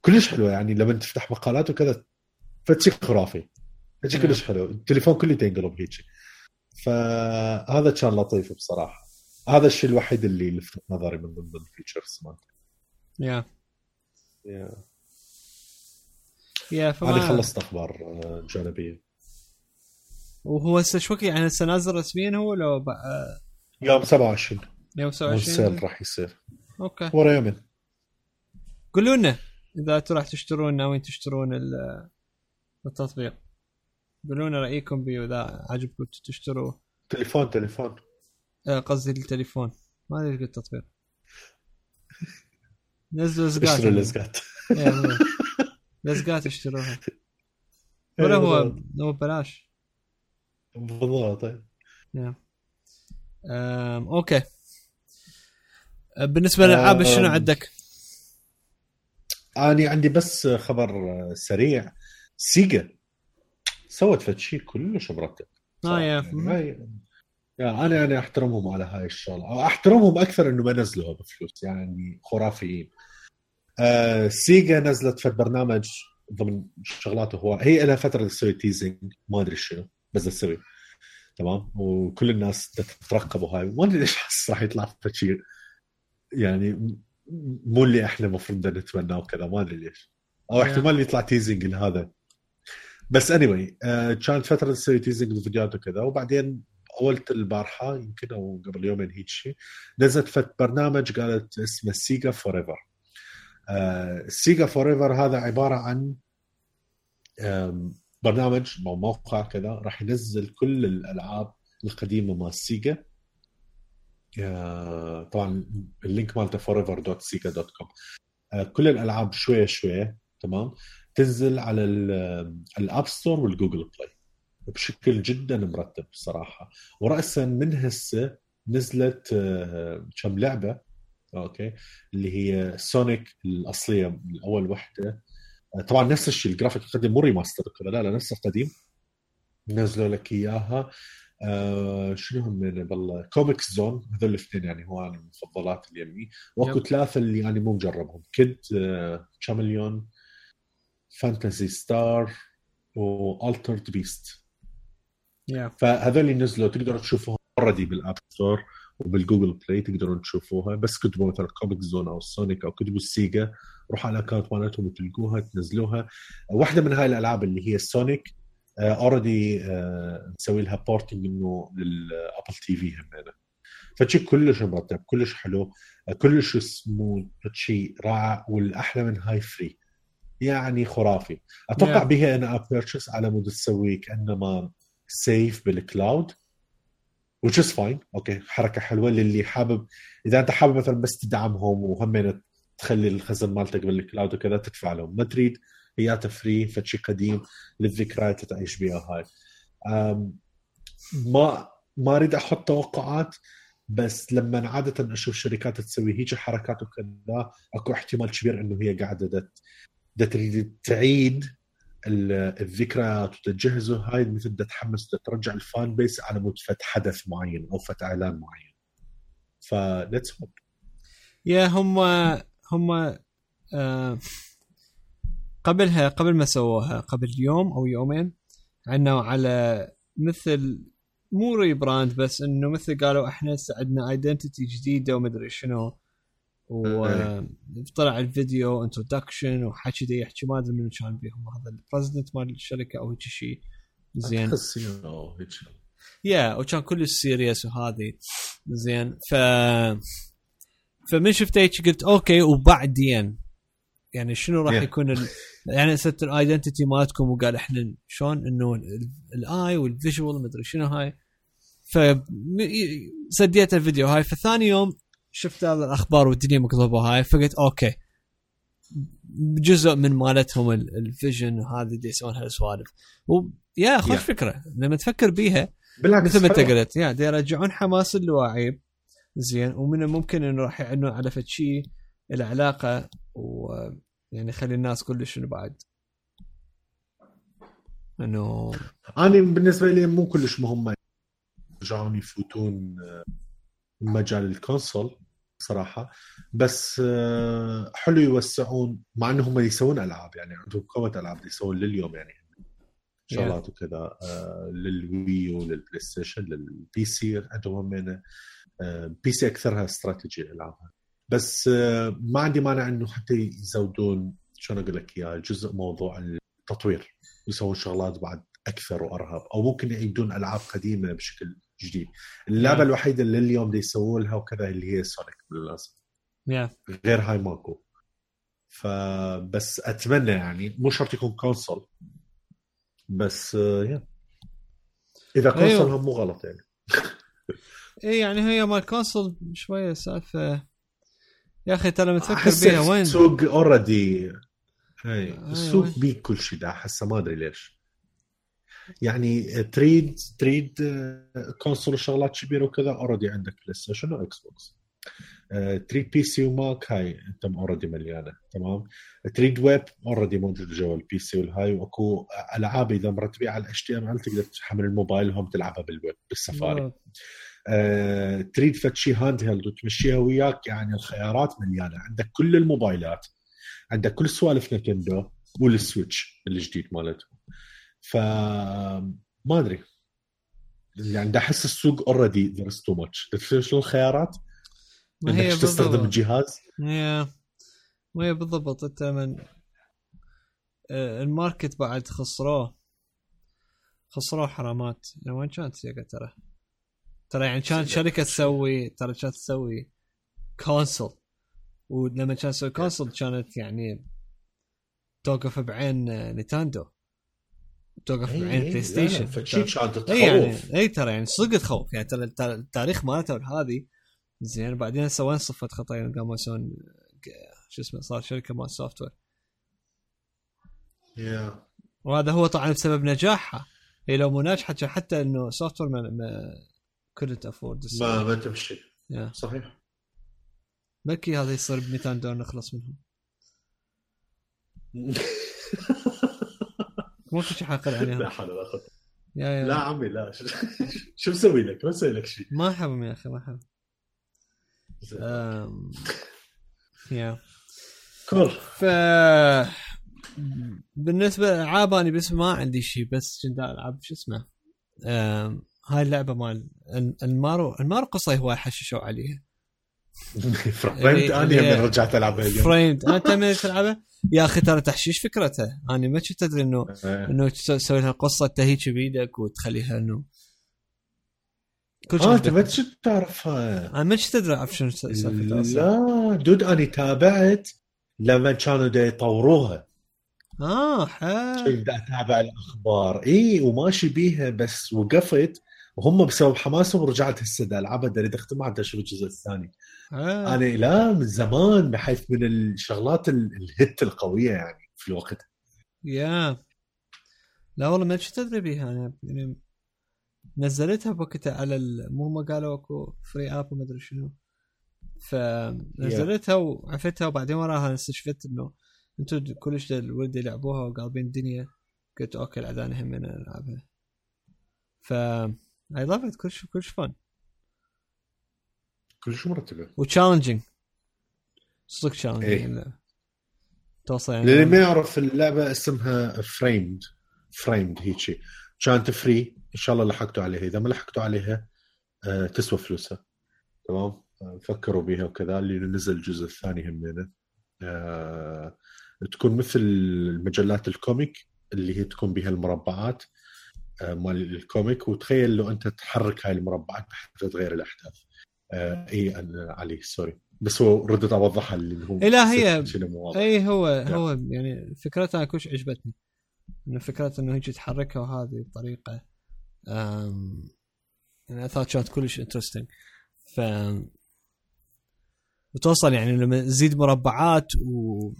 كلش حلوة. يعني لما تفتح مقالات وكذا فد شي خرافي. فد شي كلش حلو. التليفون كله تنقلب هيك. فهذا كان لطيف بصراحة. هذا الشيء الوحيد اللي لفت نظري من ضمن ال features مالته يا. يا. يا فما أنا خلصت أخبار آه، جانبية. وهو هسه شو يعني هسه نازل رسميا هو لو بقى... يوم 27 يوم 27 ال sale راح يصير. okay. ورا يومين. قولوا لنا إذا أنتم راح تشترون ناويين تشترون التطبيق. قولوا لنا رأيكم به وإذا عجبكم تشتروه. تليفون تليفون. آه، قصدي التليفون. ما أدري إيش التطبيق. نزلوا لزقات اشتروا لزقات لزقات اشتروها. ولا هو هو ببلاش. بالضبط طيب. okay. بالنسبة للألعاب شنو عندك؟ اني عندي بس خبر سريع. سيجا. سوت فد شيء كلش مرتب آه yeah. يعني أنا أنا أحترمهم على هاي الشغلة. أو أحترمهم أكثر إنه ما نزلوها بفلوس يعني خرافيين. آه سيجا نزلت في برنامج ضمن شغلاته هو هي لها فترة تسوي teasing ما أدري شنو بس تسوي. تمام؟ وكل الناس تترقب وهاي ما أدري ليش حس راح يطلع شيء. يعني مو اللي إحنا المفروض نتمناه وكذا ما أدري ليش. أو احتمال يطلع teasing لهذا. بس اني anyway, uh, كانت فترة تسوي teasing الفيديوهات وكذا وبعدين اولت البارحة يمكن أو قبل يومين هيك شيء نزلت فد برنامج قالت اسمه سيجا Forever سيجا Forever هذا عبارة عن برنامج أو موقع كذا راح ينزل كل الألعاب القديمة مال سيجا طبعا ال link مالته dot com كل الألعاب شوية شوية تمام تنزل على ال App Store وال Google Play. بشكل جدا مرتب صراحة. وراسا من هسه نزلت آه، كم لعبة okay اللي هي سونيك الأصلية اول وحدة. آه، طبعا نفس الشيء الجرافيك القديم مو remaster لا لا نفس القديم. نزلوا لك إياها. آه شنو هم بالله Comix Zone هذول الاثنين يعني هو أنا المفضلات اللي يمي وأكو ثلاثة اللي أنا مو مجربهم. Kid آه Phantasy Star و Altered Beast yeah. فهذول نزلوا تقدروا تشوفوهم already بال App Store وبال Google Play تقدرون تشوفوها. بس كتبوا مثلا Comix Zone أو سونيك أو كتبوا السيجا روحوا على ال account مالتهم وتلقوها تنزلوها. واحدة من هاي الألعاب اللي هي سونيك already مسوي لها porting إنه لل Apple TV هم فشي كلش مرتب كلش حلو كلش سموث شيء رائع والأحلى من هاي free يعني خرافي. أتوقع yeah. بها in-app purchase على مود تسوي كانما save بال cloud which is fine. okay حركة حلوة للي حابب. إذا أنت حابب مثلا بس تدعمهم وهم تخلي الخزن مالتك بال cloud وكذا تدفع لهم. ما تريد هي free فشي قديم للذكريات تعيش بها هاي. ما ما أريد أحط توقعات بس لما عادة أشوف شركات تسوي هيك حركات وكذا أكو احتمال كبير إنه هي قاعدة تريد تعيد الذكريات وتجهزوا هاي مثل تحمس ترجع ال fan base على مود فت حدث معين أو فت إعلان معين. ف let's hope yeah هم هم آه قبلها قبل ما سووها قبل يوم أو يومين عنوا على مثل مو rebrand بس إنه مثل قالوا إحنا عندنا identity جديدة ومدري شنو. وطلع الفيديو introduction وحكي دي يحكي ما أدري من كان بيهم هذا ال president مال الشركة أو هيك شيء زين. yeah وكان كلش serious وهذه زين. ف فمن شفت هيك قلت okay وبعدين يعني شنو راح يكون ال... يعني ست ال identity مالتكم وقال إحنا شلون إنه الاي وال visual مدري شنو هاي. ف سديت الفيديو هاي. فثاني يوم شفت هذا الأخبار والدنيا مقلوبه هاي فقلت okay. جزء من مالتهم ال vision وهذه دي يسوون هالسوالف يا خوش فكرة. لما تفكر بيها بالعكس مثل ما أنت قلت يا دي يرجعون حماس اللاعب زين ومن الممكن إنه راح يعنون على فد شيء له علاقه ويعني يخلي الناس كلش شنو بعد. إنه أنا بالنسبة لي مو كلش مهم. يرجعون يفوتون مجال الكونسول صراحة. بس آه، حلو يوسعون مع إنهم يسوون ألعاب يعني عندهم قوة ألعاب يسوون لليوم يعني. شغلات وكذا آه، لل Wii ولل PlayStation لل PC عندهم هم PC أكثرها استراتيجي العابها بس آه، ما عندي مانع إنه حتى يزودون شلون أقول لك اياه جزء موضوع التطوير يسوون شغلات بعد أكثر وأرهب أو ممكن يعيدون ألعاب قديمة بشكل جديد. اللعبة الوحيدة اللي اليوم دي يسووا لها وكذا اللي هي سونيك بالمناسبه yeah. غير هاي ماكو. فبس أتمنى يعني مو شرط يكون console بس yeah آه، إذا console أيوه. هم مو غلط يعني. اي يعني هي مال console شوية سالفة. يا أخي ترى لما تفكر بيها وين؟ السوق already اي السوق بيه كل شيء ده أحسه ما أدري ليش. يعني تريد تريد console وشغلات كبيرة وكذا already عندك PlayStation و Xbox تريد PC و Mac هاي انت already مليانة تمام؟ تريد web already موجود جوا ال PC والهاي وأكو ألعاب إذا مرتبيه على ال HTML تقدر تحمل الموبايل وهم تلعبها بال web بال Safari. آه، تريد فد شيء handheld وتمشيها وياك يعني الخيارات مليانة. عندك كل الموبايلات عندك كل سوالف نتندو وال Switch الجديد مالتهم ف ما أدري. يعني دا أحس السوق already there too much شنو الخيارات؟ إنك تستخدم بالضبط. الجهاز؟ ما هي بالضبط. أنت من آه، ال market بعد خسروه. خسروه حرامات. يعني وين كانت سيجا ترى؟ ترى يعني كانت. شركة تسوي ترى كانت تسوي console ولما كانت تسوي console كانت يعني توقف بعين نينتندو توقف إي، بعين إي، بلاي لا، ستيشن كانت اي يعني تخوف اي ترى يعني صدق تخوف يعني ترى الت- التاريخ مالته هذه زين بعدين هسه وين صفت خطأ يوم قاموا يسوون شو اسمه صار شركة مال سوفت وير. وهذا هو طبعا بسبب نجاحها. هي لو مو ناجحة حتى إنه سوفت وير ما, كنت افورد ما ما تمشي. صحيح. بلكي هذا يصير ب 200 دولار نخلص منهم. مو في شيء حاقل لا عليهم حول ولا قوة. يا يا لا عمي لا. شو مسوي لك؟ ما مسوي لك شيء ما احبهم يا أخي ما احبهم. أم، يا. كول. ف بالنسبة للالعاب أنا بس ما عندي شيء بس كنت ألعب شو اسمه أم، هاي اللعبة مال ال- المارو المارو قصة هواي حششوا عليها. فريمت اللي- اني اللي- من رجعت العبها اليوم فريمد انت من تلعبها يا أخي ترى تحشيش فكرتها أنا ما كنت أدري انه إيه. إنه تسوي لها قصة تهيج بيدك وتخليها إنه كل آه شيء انت ما كنت تعرفها. أنا ما كنت أدري اعرف شنو لا دود أني تابعت لما كانوا يطوروها. آه حلو. كنت دا أتابع الأخبار. إي وماشي بيها بس وقفت. وهم بسبب حماسهم رجعت هسه ألعبها أريد أختمها دا أشوف الجزء الثاني. حلو. أنا لا من زمان بحيث من الشغلات ال- ال hit القوية يعني في الوقت. yeah. لا والله ما كنت ادري بيها أنا يعني نزلتها بوقتها على ال... مو ما قالوا أكو free app وما أدري شنو. فنزلتها وعفتها وبعدين وراها استشفت إنه أنتم كلش الولد يلعبوها وقالبين الدنيا. قلت okay العدانة هم ألعبها. ف I love it كلش كلش fun كل شيء مرتبه و challenging صدق إيه. challenging توصل للي يعني ما يعرف اللعبة اسمها Framed Framed هيجي كانت free إن شاء الله لحقتوا عليها. إذا ما لحقتوا عليها آه تسوى فلوسها. تمام؟ آه، فكروا بيها وكذا. اللي نزل الجزء الثاني همينه آه تكون مثل المجلات ال comic اللي هي تكون بها المربعات آه مال ال comic. وتخيل لو أنت تحرك هاي المربعات بحيث تغير الأحداث. اي أنا علي sorry. بس هو ردت أوضحها اللي هو لا، هي- شنو مو واضح. اي هو هو يعني فكرتها كلش عجبتني. إنه فكرة إنه هيك تحركها وهذه بطريقة أم، يعني اثار كانت كلش interesting ف وتوصل يعني لما تزيد مربعات و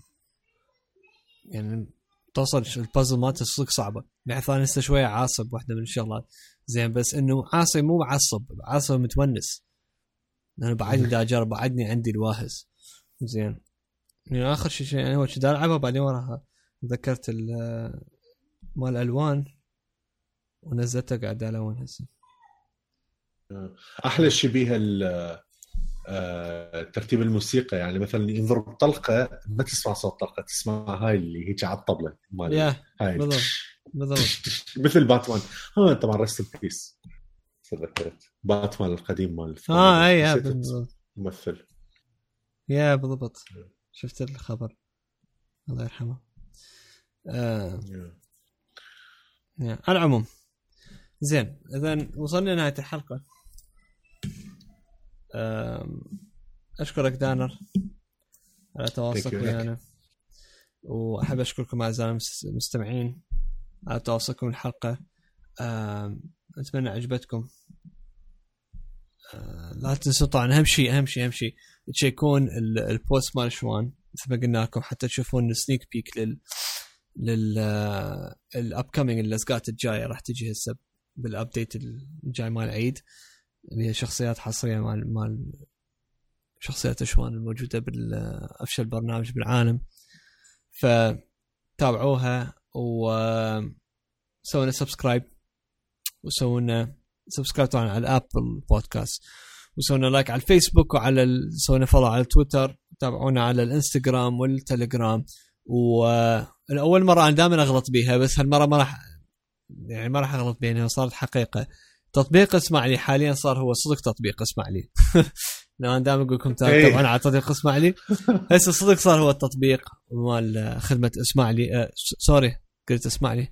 يعني توصل البازل مالته صدق صعبة. بحيث أنا هسه شوية عاصب واحدة من الشغلات. زين بس إنه عاصي مو معصب عاصب متونس. لأنه بعدني دا اجرب بعدني عندي الواهز زين. يعني آخر شيء يعني هو كنت ألعبها بعدين وراها. تذكرت ال- مال الالوان ونزلتها قاعد ألون هسه. أحلى شيء بيها آه، ترتيب الموسيقى. يعني مثلا ينضرب طلقه ما تسمع صوت طلقة تسمع هاي اللي هيك على الطبلة. مال يا هاي. بالضبط. بالضبط. مثل باتمان. ها طبعا رست بيس تذكرت. باتمان القديم مال آه اي بالضبط. الممثل. يا بالضبط. شفت الخبر. الله يرحمه. آه يا. على العموم. زين اذا وصلنا لنهاية الحلقة. أشكرك دانر على تواصلك. ويانا. وأحب أشكركم أعزائي المس- المستمعين على تواصلكم الحلقة. أتمنى عجبتكم. لا تنسوا طبعا أهم شيء أهم شيء أهم شيء تشيكون ال- ال post مال شوان مثل ما قلنا لكم حتى تشوفون ال sneak peek لل لل ال upcoming اللزقات الجاية راح تجي هسه بال update الجاي مال العيد اللي هي شخصيات حصرية مال مال شخصيات اشوان الموجودة بافشل برنامج بالعالم. فتابعوها وسوينا subscribe وسوينا subscribe طبعا على ال Apple Podcast وسوينا like على الفيسبوك وعلى ال... سوينا follow على تويتر تابعونا على الإنستغرام والتليجرام. والأول مرة أنا دائما أغلط بيها بس هالمرة ما راح يعني ما راح أغلط بيها صارت حقيقة. تطبيق اسمع لي حاليا صار هو صدق تطبيق اسمع لي لو أنا دائما أقول لكم إيه. تابعون على تطبيق اسمع لي هسه صدق صار هو التطبيق مال خدمة اسمع لي آه س- sorry قلت اسمع لي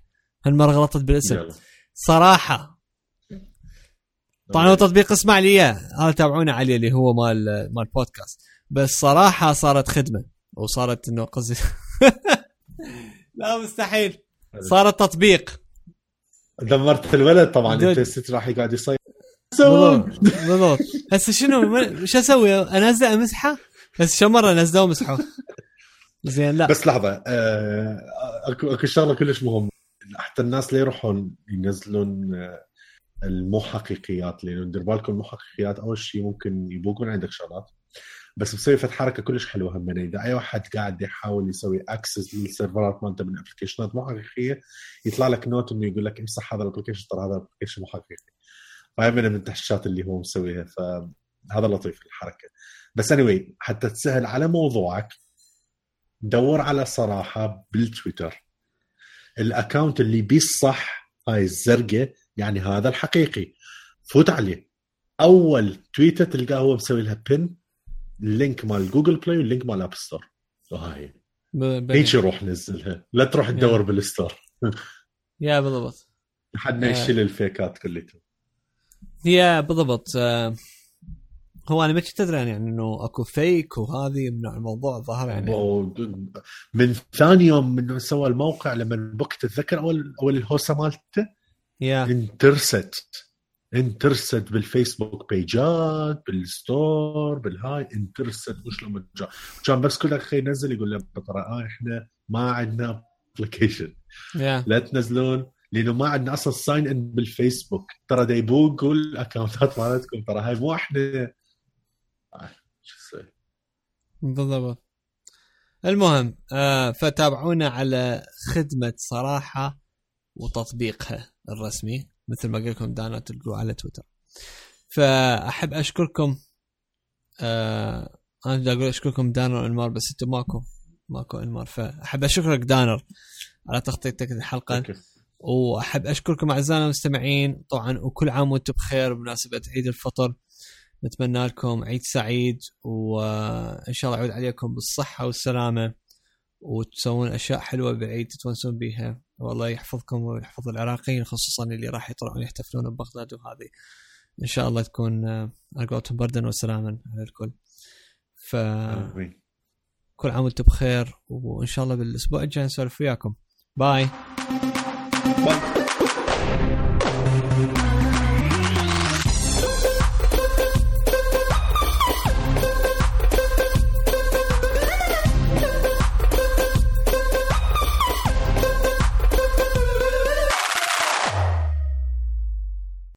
هالمرة غلطت بالاسم. صراحة طبعا هو تطبيق اسمع لي إياه. هذا تابعونا عليه اللي هو مال مال بودكاست بس صراحة صارت خدمة وصارت إنه قصدي لا مستحيل. صارت تطبيق. دمرت الولد طبعا. أنت الست راح يقعد يصير بالضبط هسه شنو؟ شو أسوي؟ انزل امسحه بس شو مرة نزلوه ومسحوه زين لا. بس لحظة آه، اكو أكو شغلة كلش مهمة. حتى الناس اللي يروحون ينزلون آه، المو حقيقيات لأنه دير بالكم المو حقيقيات أول شيء ممكن يبوقون عندك شغلات. بس مسوي فت حركة كلش حلوة هم. إذا أي واحد قاعد يحاول يسوي access لل server ات مالته من application ات مو حقيقيه يطلع لك note إنه يقول لك امسح هذا ال application ترى هذا ال application مو حقيقي فهي من التحشيشات اللي هو مسويها. فهذا لطيف الحركة. بس anyway حتى تسهل على موضوعك دور على صراحة بالتويتر. ال account اللي بيه الصح هاي الزرقاء يعني هذا الحقيقي. فوت عليه. أول تويتة تلقاه هو مسوي لها pin ال link مال Google Play وال link مال App Store وهاي. هيك روح نزلها. لا تروح تدور بال store يا بالضبط. لحد. ما يشيل ال fake ات كلها هي بالضبط. آه، هو أنا ما كنت أدري يعني إنه أكو fake وهذه من الموضوع ظهر يعني. من ثاني يوم من سوى الموقع لما بوقت تتذكر اول أول الهوسة مالته يا انترست انترست بالفيسبوك page ات بال store بالهاي. انترست مش لما جاء كان بس كل أخي ينزل يقول له ترى آه إحنا ما عندنا application يا لا تنزلون لأنه ما عندنا أصلا sign in بالفيسبوك. ترى دا يبوقوا ال account ات مالتكم. ترى هاي مو إحنا. بالضبط. المهم آه فتابعونا على خدمة صراحة وتطبيقها الرسمي مثل ما قلت لكم دانا تلقوه على تويتر. فأحب أشكركم آه أنا بدي أقول أشكركم دانر وإنمار بس أنتم ماكو ماكو إنمار. فأحب أشكرك دانر على تغطيتك okay. وأحب أشكركم أعزائنا المستمعين طبعا وكل عام وأنتم بخير بمناسبة عيد الفطر. نتمنى لكم عيد سعيد وإن شاء الله يعود عليكم بالصحة والسلامة وتسوون أشياء حلوة بالعيد تتونسون بيها. والله يحفظكم ويحفظ العراقيين خصوصا اللي راح يطلعون يحتفلون ببغداد وهذه. إن شاء الله تكون آه، على قولتهم بردا وسلاما على الكل. فكل آمين. عام وأنتم بخير وإن شاء الله بالأسبوع الجاي نسولف وياكم. باي. باي.